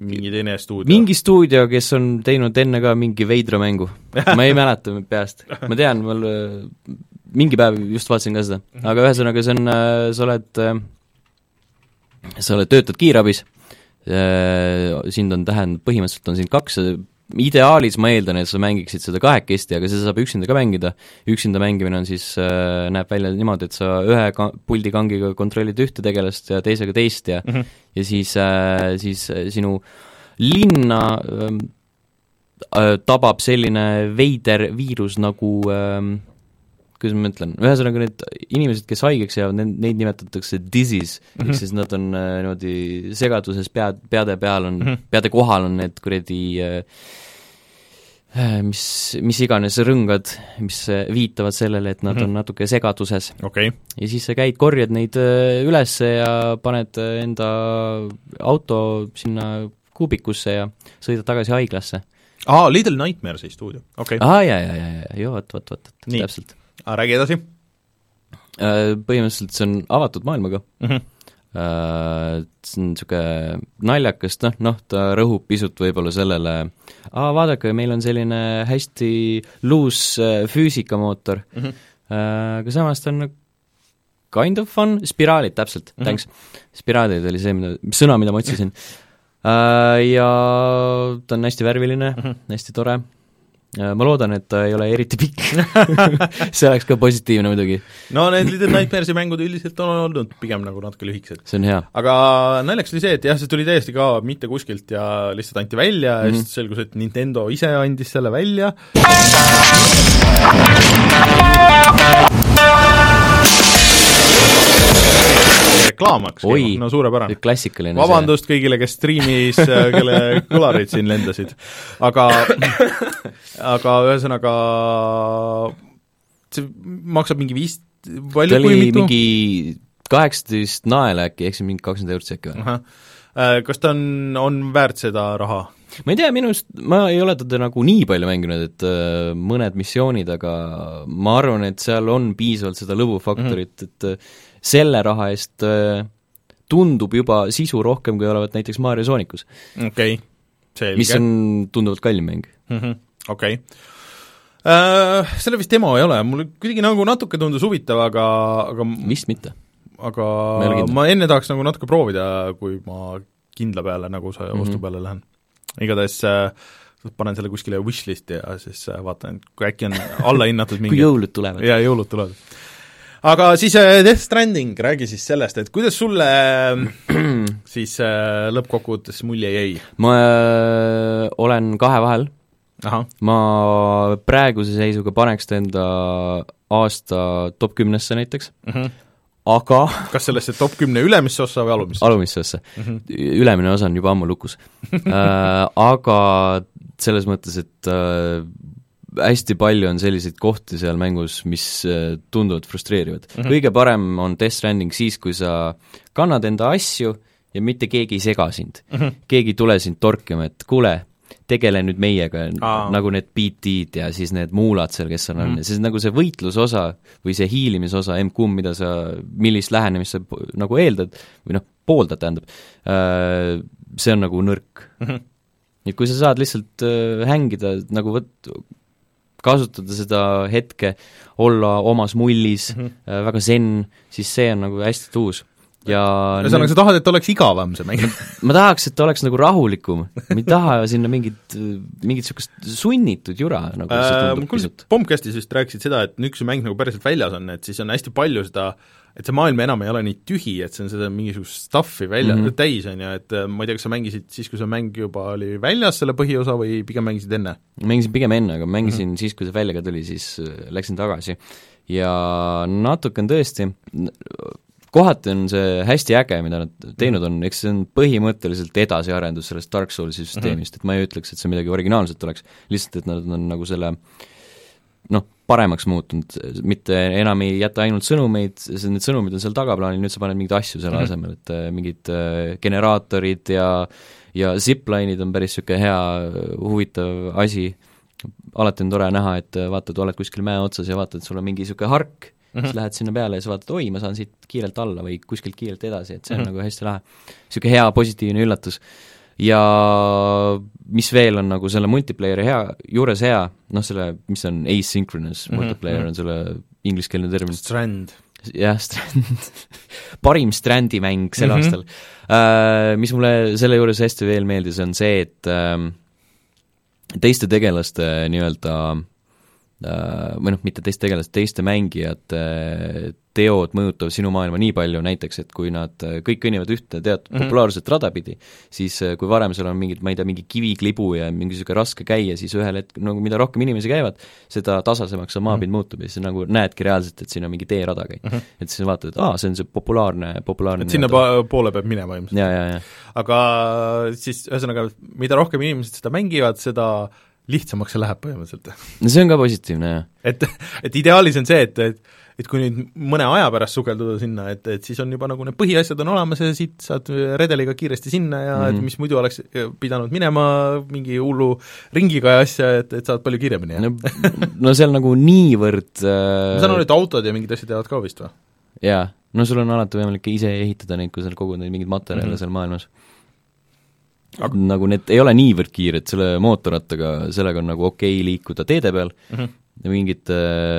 mingi teine stuudio. mingi stuudio, kes on teinud enne ka mingi veidra mängu. ma ei mäleta peast. ma tean, mul äh, mingi päev just vaatasin ka seda, aga ühesõnaga see on, sa oled, sa oled, töötad kiirabis, sind on tähendab, põhimõtteliselt on sind kaks, ideaalis ma eeldan, et sa mängiksid seda kahekesti, aga seda saab üksinda ka mängida, üksinda mängimine on siis, näeb välja niimoodi, et sa ühe ka-, puldikangiga kontrollid ühte tegelast ja teisega teist ja Mhm. ja siis, siis sinu linna ähm, äh, tabab selline veider viirus nagu ähm, kuidas ma ütlen, ühesõnaga need inimesed, kes haigeks jäävad, neid nimetatakse disease mm, -hmm. ehk siis nad on äh, niimoodi segaduses pead, peade peal on mm, Mhm. -hmm. peade kohal on need kuradi äh, äh, mis, mis iganes rõngad, mis äh, viitavad sellele, et nad mm -hmm. on natuke segaduses okei, ja siis sa käid, korjad neid äh, ülesse ja paned äh, enda auto sinna kuubikusse ja sõidad tagasi haiglasse. aa, Little Nightmares'i stuudio, okei okay., aa, ja, ja, ja, ja, ja vot, vot, vot, Nii. täpselt. räägi edasi Põhimõtteliselt see on avatud maailmaga, mm. -hmm. see on niisugune naljakas, noh, noh, ta rõhub pisut võib-olla sellele, aa, vaadake, meil on selline hästi luus äh, füüsikamootor Mm -hmm. Äh, aga samas ta on nagu kind of fun, spiraalid täpselt mm. -hmm. thanks. spiraalid oli see, mida, sõna, mida ma otsisin. Ja ta on hästi värviline mm. -hmm. hästi tore. Ma loodan, et ta ei ole eriti pikk see oleks ka positiivne muidugi, no need Little Nightmares'i mängud üldiselt on olnud pigem nagu natuke lühikesed. see on hea. aga naljakas oli see, et jah, see tuli täiesti ka mitte kuskilt ja lihtsalt anti välja mm -hmm. ja Mhm. siis selgus, et Nintendo ise andis selle välja. reklaam hakkas käima, no suurepärane. klassikaline vabandust kõigile, kes striimis, kelle kõlarid siin lendasid, aga aga ühesõnaga see maksab mingi viis, see palju kui mitu? mingi kaheksateist naela äkki, ehk siis mingi kakskümmend eurot äkki või? ahah, kas ta on, on väärt seda raha? ma ei tea, minu arust ma ei ole teda nagu nii palju mänginud, et äh, mõned missioonid, aga ma arvan, et seal on piisavalt seda lõbufaktorit mm, -hmm. et äh, selle raha eest äh, tundub juba sisu rohkem, kui olevat näiteks Mario Soonicus, okei okay., selge. mis on tunduvalt kallim mäng. okei. Selle vist demo ei ole, mulle kuidagi nagu natuke tundus huvitav, aga, aga vist mitte. aga Ma ma enne tahaks nagu natuke proovida, kui ma kindla peale nagu sa mm. -hmm. ostu peale lähen. igatahes äh, panen selle kuskile wishlist'i ja siis äh, vaatan, kui äkki on allahinnatud kui mingi jõulud tulevad. ja jõulud tulevad. Aga siis äh, Death Stranding, räägi siis sellest, et kuidas sulle siis äh, lõppkokkuvõttes mulje jäi? ma äh, olen kahe vahel, ma praeguse seisuga paneks ta enda aasta top kümnesse näiteks, aga kas sellesse top kümne ülemisse ossa või alumisse? alumisse ossa mm. -hmm. ülemine osa on juba ammu lukus äh,. Aga selles mõttes, et äh, hästi palju on selliseid kohti seal mängus, mis äh, tunduvad frustreerivad mm. -hmm. kõige parem on Death Stranding siis, kui sa kannad enda asju ja mitte keegi ei sega sind mm. -hmm. keegi ei tule sind torkima, et kuule, tegele nüüd meiega nagu need BT-d ja siis need muulad seal, kes seal on mm, -hmm. siis nagu see võitlusosa või see hiilimisosa, M-kumb, mida sa, millist lähenemist sa nagu eeldad või noh, pooldad, tähendab, see on nagu nõrk mm. -hmm. et kui sa saad lihtsalt äh, hängida nagu võt-, kasutada seda hetke, olla omas mullis mm, -hmm. väga zen, siis see on nagu hästi tuus. ja ühesõnaga, sa tahad, et oleks igavam see mäng? ma tahaks, et oleks nagu rahulikum, ma ei taha sinna mingit, mingit niisugust sunnitud jura nagu Äh, kuulsin pisut,. Bombcastis vist rääkisid seda, et nüüd, kui see mäng nagu päriselt väljas on, et siis on hästi palju seda et see maailm enam ei ole nii tühi, et see on seda mingisugust stuff'i välja mm. -hmm. täis, on ju, et äh, ma ei tea, kas sa mängisid siis, kui see mäng juba oli väljas, selle põhiosa, või pigem mängisid enne? mängisin pigem enne, aga mängisin mm -hmm. siis, kui see välja ka tuli, siis äh, läksin tagasi. ja natuke on tõesti, kohati on see hästi äge, mida nad teinud on, eks see on põhimõtteliselt edasiarendus sellest Dark Soulsi süsteemist, et ma ei ütleks, et see midagi originaalset oleks, lihtsalt et nad on nagu selle noh, paremaks muutunud, mitte enam ei jäta ainult sõnumeid, need sõnumid on seal tagaplaanil, nüüd sa paned mingeid asju selle Mhm. asemel, et äh, mingid äh, generaatorid ja ja zipline'id on päris niisugune hea huvitav asi, alati on tore näha, et äh, vaatad, oled kuskil mäe otsas ja vaatad, sul on mingi niisugune hark, Mhm. siis lähed sinna peale ja siis vaatad, oi, ma saan siit kiirelt alla või kuskilt kiirelt edasi, et see on Mhm. mm -hmm. nagu hästi lahe. niisugune hea positiivne üllatus. Ja mis veel on nagu selle multiplayer'i hea, juures hea, noh selle, mis on asynchronous mm -hmm. multiplayer mhm. on selle ingliskeelne termin, Strand. jah, Strand parim Strandi mäng sel mm -hmm. aastal uh,. Mis mulle selle juures hästi veel meeldis, on see, et uh, teiste tegelaste nii-öelda uh, või noh, mitte teiste tegelaste, teiste mängijate teod mõjutavad sinu maailma nii palju, näiteks et kui nad kõik kõnnivad ühte teatud mm. -hmm. populaarset rada pidi, siis kui varem seal on mingid, ma ei tea, mingi kiviklibu ja mingi niisugune raske käia, siis ühel hetkel, nagu mida rohkem inimesi käivad, seda tasasemaks see maapind mm -hmm. muutub ja siis nagu näedki reaalselt, et siin on mingi teerada käib mm. -hmm. et siis vaatad, et aa, see on see populaarne, populaarne et sinna pa-, poole peab minema ilmselt. aga siis ühesõnaga, mida rohkem inimesed seda mängivad, seda lihtsamaks see läheb põhimõtteliselt. no see on ka positiivne, jah. et, et ideaalis on see, et, et et kui nüüd mõne aja pärast sukelduda sinna, et, et siis on juba nagu need põhiasjad on olemas ja siit saad redeliga kiiresti sinna ja mm -hmm. et Mhm. mis muidu oleks pidanud minema mingi hullu ringiga ja asja, et, et saad palju kiiremini no, no seal nagu niivõrd äh, ma saan aru, et autod ja mingid asjad jäävad ka vist või? jaa, no sul on alati võimalik ise ehitada neid, kui sa kogud neid mingeid materjale mm. -hmm. seal maailmas Aga- nagu need ei ole niivõrd kiired, selle mootorrattaga, sellega on nagu okei okay liikuda teede peal mm. -hmm. mingit,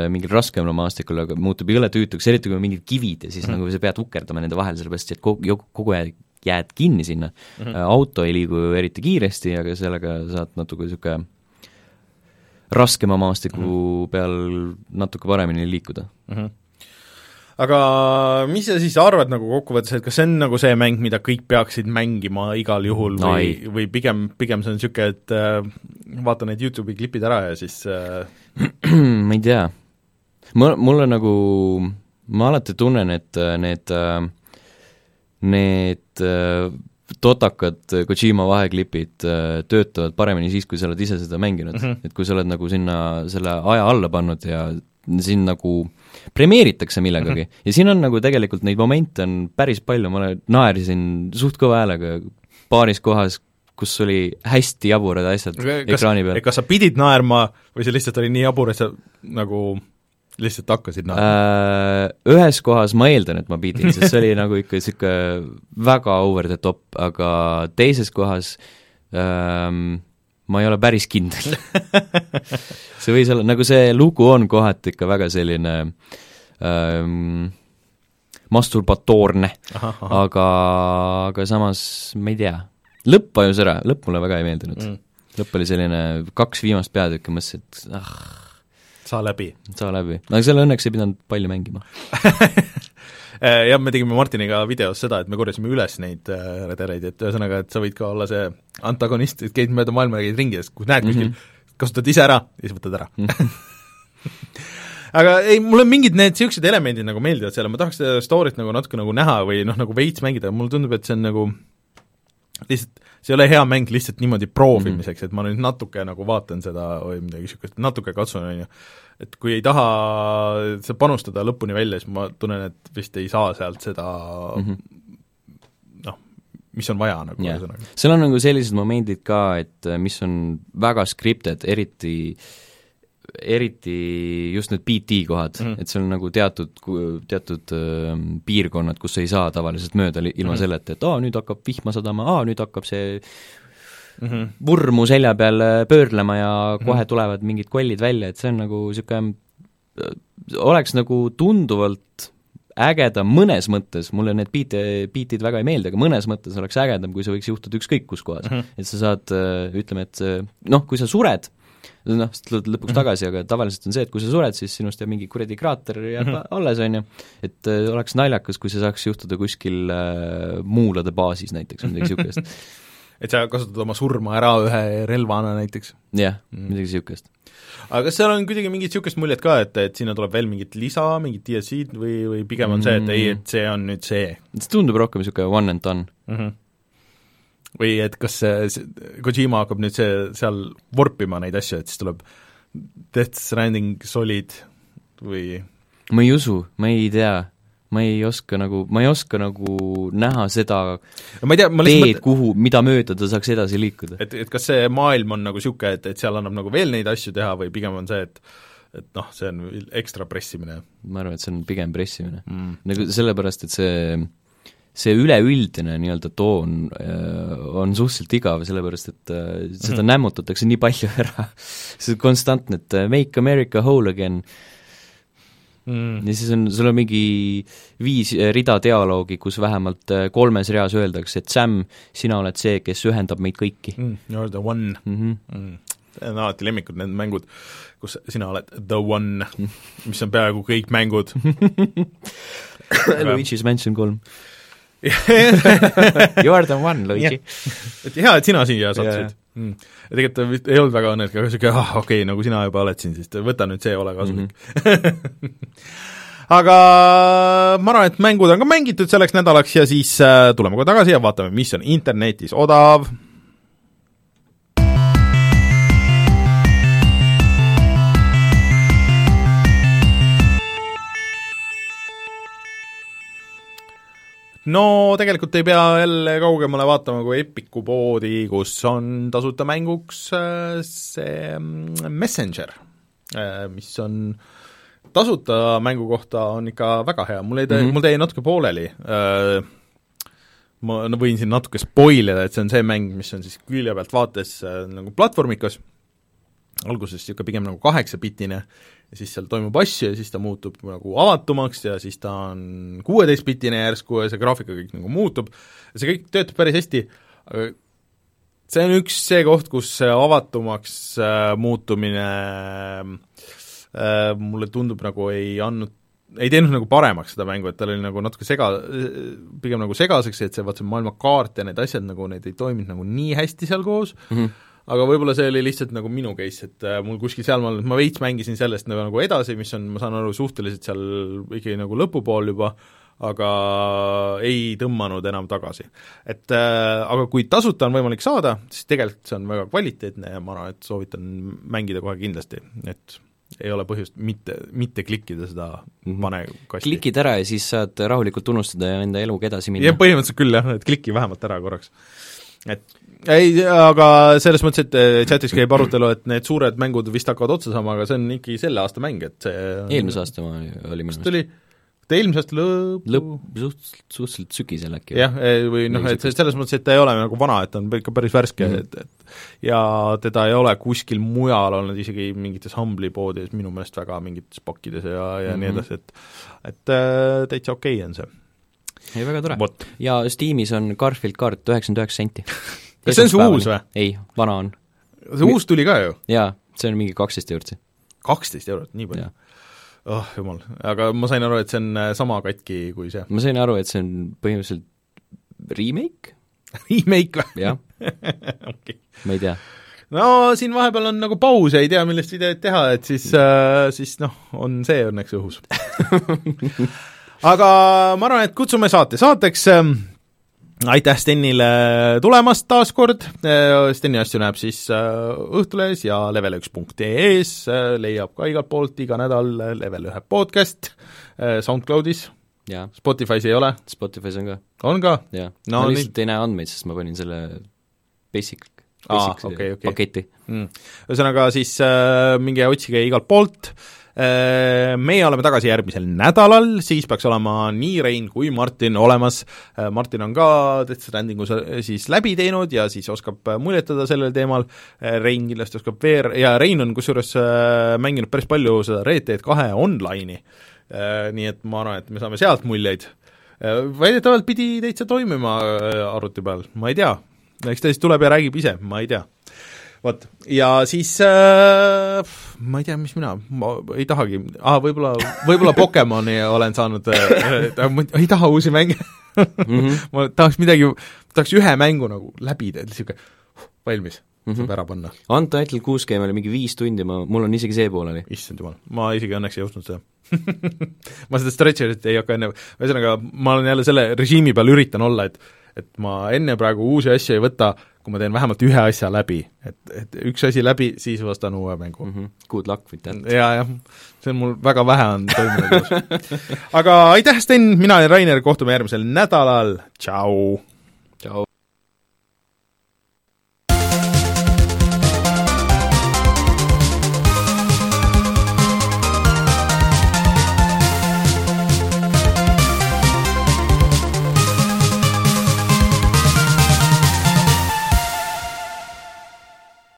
mingil raskemal maastikul, aga muutub jõle tüütuks, eriti kui on mingid kivid ja siis mm. -hmm. nagu sa pead ukerdama nende vahel, sellepärast et kogu, kogu aeg jääd kinni sinna mm. -hmm. auto ei liigu eriti kiiresti, aga sellega saad natuke niisugune raskema maastiku mm. -hmm. peal natuke paremini liikuda. mm. -hmm. Aga mis sa siis arvad nagu kokkuvõttes, et kas see on nagu see mäng, mida kõik peaksid mängima igal juhul No või ei., või pigem, pigem see on niisugune, et äh, vaata need YouTube'i klipid ära ja siis äh, ma ei tea, ma, mulle nagu, ma alati tunnen, et äh, need, need äh, totakad Kojima vaheklipid äh, töötavad paremini siis, kui sa oled ise seda mänginud mm. -hmm. et kui sa oled nagu sinna selle aja alla pannud ja siin nagu premeeritakse millegagi mm -hmm. ja siin on nagu tegelikult neid momente on päris palju, ma naersin suht kõva häälega paaris kohas, kus oli hästi jaburad asjad kas, ekraani peal. kas sa pidid naerma või see lihtsalt oli nii jabur, et sa nagu lihtsalt hakkasid naerma äh, Ühes kohas ma eeldan, et ma pidin, sest see oli nagu ikka niisugune väga over the top, aga teises kohas ähm, ma ei ole päris kindel. See võis olla, nagu see lugu on kohati ikka väga selline ähm, masturbatoorne, aga, aga samas ma ei tea, lõpp vajus ära, lõpp mulle väga ei meeldinud. Mm. lõpp oli selline, kaks viimast peatükki mõtlesin, et ah, saa läbi. Saa läbi, aga selle õnneks ei pidanud palju mängima jah, me tegime Martiniga videos seda, et me korjasime üles neid äh, redeleid, et ühesõnaga, et sa võid ka olla see antagonist, et käid mööda maailma ja käid ringi ja siis kui näed kuskil mm, -hmm. kasutad ise ära ja siis võtad ära. Aga ei, mulle mingid need niisugused elemendid nagu meeldivad seal ma tahaks seda story't nagu natuke nagu näha või noh, nagu veits mängida, mulle tundub, et see on nagu lihtsalt, see ei ole hea mäng lihtsalt niimoodi proovimiseks, et ma nüüd natuke nagu vaatan seda või midagi niisugust, natuke katsun, on ju, et kui ei taha seda panustada lõpuni välja, siis ma tunnen, et vist ei saa sealt seda mm -hmm. noh, mis on vaja nagu Jah. ühesõnaga yeah. seal on nagu sellised momendid ka, et äh, mis on väga scripted, eriti eriti just need BT kohad mm. -hmm. et seal on nagu teatud, teatud äh, piirkonnad, kus ei saa tavaliselt mööda ilma mm. -hmm. selleta, et aa, nüüd hakkab vihma sadama, aa, nüüd hakkab see mm. -hmm. vurmu selja peal äh, pöörlema ja kohe Mhm. mm -hmm. tulevad mingid kollid välja, et see on nagu niisugune, oleks nagu tunduvalt ägedam mõnes mõttes, mulle need beat'e, beat'id väga ei meeldi, aga mõnes mõttes oleks ägedam, kui see võiks juhtuda ükskõik kus kohas mm. Mhm. -hmm. et sa saad, ütleme, et see- noh, kui sa sured, noh, sa tuled lõpuks tagasi, aga tavaliselt on see, et kui sa sured, siis sinust jääb mingi kuradi kraater jääb mm -hmm. alles, on ju, et äh, oleks naljakas, kui see saaks juhtuda kuskil äh, muulade baasis näiteks või midagi niisugust et sa kasutad oma surma ära ühe relvana näiteks? jah, midagi niisugust aga kas seal on kuidagi mingit niisugust muljet ka, et, et sinna tuleb veel mingit lisa, mingit DLC-d või, või pigem on see, et ei, et see on nüüd see? see tundub rohkem niisugune one and done mm. -hmm. või et kas see, see, Kojima hakkab nüüd see, seal vorpima neid asju, et siis tuleb Death Stranding Solid või ma ei usu, ma ei tea ma ei oska nagu, ma ei oska nagu näha seda ma ei tea, ma teed mõt..., kuhu, mida mööda ta saaks edasi liikuda. et, et kas see maailm on nagu niisugune, et, et seal annab nagu veel neid asju teha või pigem on see, et et noh, see on ekstra pressimine? ma arvan, et see on pigem pressimine mm.. nagu sellepärast, et see see üleüldine nii-öelda toon äh, on suhteliselt igav, sellepärast et äh, seda mm. nämmutatakse nii palju ära see konstantne, et äh, make America whole again äh, mm.. ja siis on, sul on mingi viis eh, rida dialoogi, kus vähemalt eh, kolmes reas öeldakse, et Sam, sina oled see, kes ühendab meid kõiki mm,. You are the one mm. -hmm. Mm. Need on alati lemmikud, need mängud, kus sina oled the one, mis on peaaegu kõik mängud Luigi's Mansion kolm You are the one, Luigi. et hea, et sina siia sattusid mm.. tegelikult vist ei olnud väga õnnelik, aga niisugune ah, okei okay,, nagu sina juba oled siin, siis võta nüüd see, ole kasulik mm. -hmm. aga ma arvan, et mängud on ka mängitud selleks nädalaks ja siis äh, tuleme kohe tagasi ja vaatame, mis on internetis odav no tegelikult ei pea jälle kaugemale vaatama kui Epiku poodi, kus on tasuta mänguks äh, see mm, Messenger, äh, mis on tasuta mängu kohta on ikka väga hea, mul jäi mm, -hmm. mul jäi natuke pooleli, äh, ma no võin siin natuke spoil ida, et see on see mäng, mis on siis külje pealt vaates nagu platvormikas, alguses niisugune pigem nagu kaheksapitine ja siis seal toimub asju ja siis ta muutub nagu avatumaks ja siis ta on kuueteistbitine järsku ja see graafika kõik nagu muutub, see kõik töötab päris hästi, aga see on üks see koht, kus see avatumaks äh, muutumine äh, mulle tundub nagu ei andnud ei teinud nagu paremaks seda mängu, et tal oli nagu natuke sega, pigem nagu segaseks, et see vaat see maailmakaart ja need asjad nagu, need ei toiminud nagu nii hästi seal koos. Mm, -hmm aga võib-olla see oli lihtsalt nagu minu case, et äh, mul kuskil sealmaal, ma veits mängisin sellest nagu, nagu edasi, mis on, ma saan aru, suhteliselt seal ikkagi nagu lõpupool juba, aga ei tõmmanud enam tagasi. et äh, aga kui tasuta on võimalik saada, siis tegelikult see on väga kvaliteetne ja ma arvan, et soovitan mängida kohe kindlasti, et ei ole põhjust mitte, mitte klikkida seda mm -hmm. pane kasti. klikid ära ja siis saad rahulikult unustada ja enda eluga edasi minna. jah, põhimõtteliselt küll jah, et kliki vähemalt ära korraks. Et ei, aga selles mõttes, et eh, chatis käib arutelu, et need suured mängud vist hakkavad otsa saama, aga see on ikkagi selle aasta mäng, et see eelmise aasta oma oli minu meelest. oli, ta eelmise aasta lõpp lõpp, suht-, suhteliselt sügisel äkki. jah, eh, või noh, et selles mõttes, et ta ei ole nagu vana, et ta on ikka päris värske mm, -hmm. et, et ja teda ei ole kuskil mujal olnud, isegi mingites Humble'i poodides minu meelest väga mingites pakkides ja, ja mm -hmm. nii edasi, et et äh, täitsa okei okay on see. Ei, väga tore. ja Steamis on Garfield kaart üheksakümmend üheksa senti kas see on see uus või? ei, vana on. see uus tuli ka ju? jaa, see on mingi kaksteist eurot kaksteist eurot, nii palju? oh jumal, aga ma sain aru, et see on äh, sama katki kui see. ma sain aru, et see on põhimõtteliselt remake Remake või? jah okay. ma ei tea. no siin vahepeal on nagu paus ja ei tea, millist videot teha, et siis äh,, siis noh, on see õnneks õhus aga ma arvan, et kutsume saate saateks äh, aitäh Stenile tulemast taas kord, Steni asju näeb siis äh, Õhtulehes ja level1.ee-s, äh, leiab ka igalt poolt iga nädal Level ühe podcast, äh, SoundCloudis, Spotify's ei ole? Spotify's on ka. on ka? jah no,, ma lihtsalt ei näe andmeid, sest ma panin selle basic, basic ah, okay, okay. paketi mm.. ühesõnaga siis äh, minge otsige igalt poolt äh,, Äh, meie oleme tagasi järgmisel nädalal, siis peaks olema nii Rein kui Martin olemas, äh, Martin on ka Death Strandingu siis läbi teinud ja siis oskab muljetada sellel teemal, äh, Rein kindlasti oskab VR ja Rein on kusjuures mänginud päris palju seda Red Dead kahe online'i, nii et ma arvan, et me saame sealt muljeid. väidetavalt pidi täitsa toimima arvuti peal, ma ei tea, eks ta siis tuleb ja räägib ise, ma ei tea vot, ja siis äh, ma ei tea, mis mina, ma ei tahagi ah,, võib-olla, võib-olla Pokemoni olen saanud äh,, ma ei taha uusi mänge mm. -hmm. ma tahaks midagi, tahaks ühe mängu nagu läbida, et niisugune valmis mm, -hmm. saab ära panna. Untitled kuus game oli mingi viis tundi, ma, mul on isegi see pooleli. issand jumal, ma isegi õnneks ei jõudnud seda ma seda Stretcherit ei hakka enne, ühesõnaga ma olen jälle selle režiimi peal üritan olla, et et ma enne praegu uusi asju ei võta, kui ma teen vähemalt ühe asja läbi, et, et üks asi läbi, siis vastan uue mängu mm. -hmm. Good luck with that. jaa, jah, see on mul, väga vähe on toimunud aga aitäh, Sten, mina olen Rainer, kohtume järgmisel nädalal, tšau!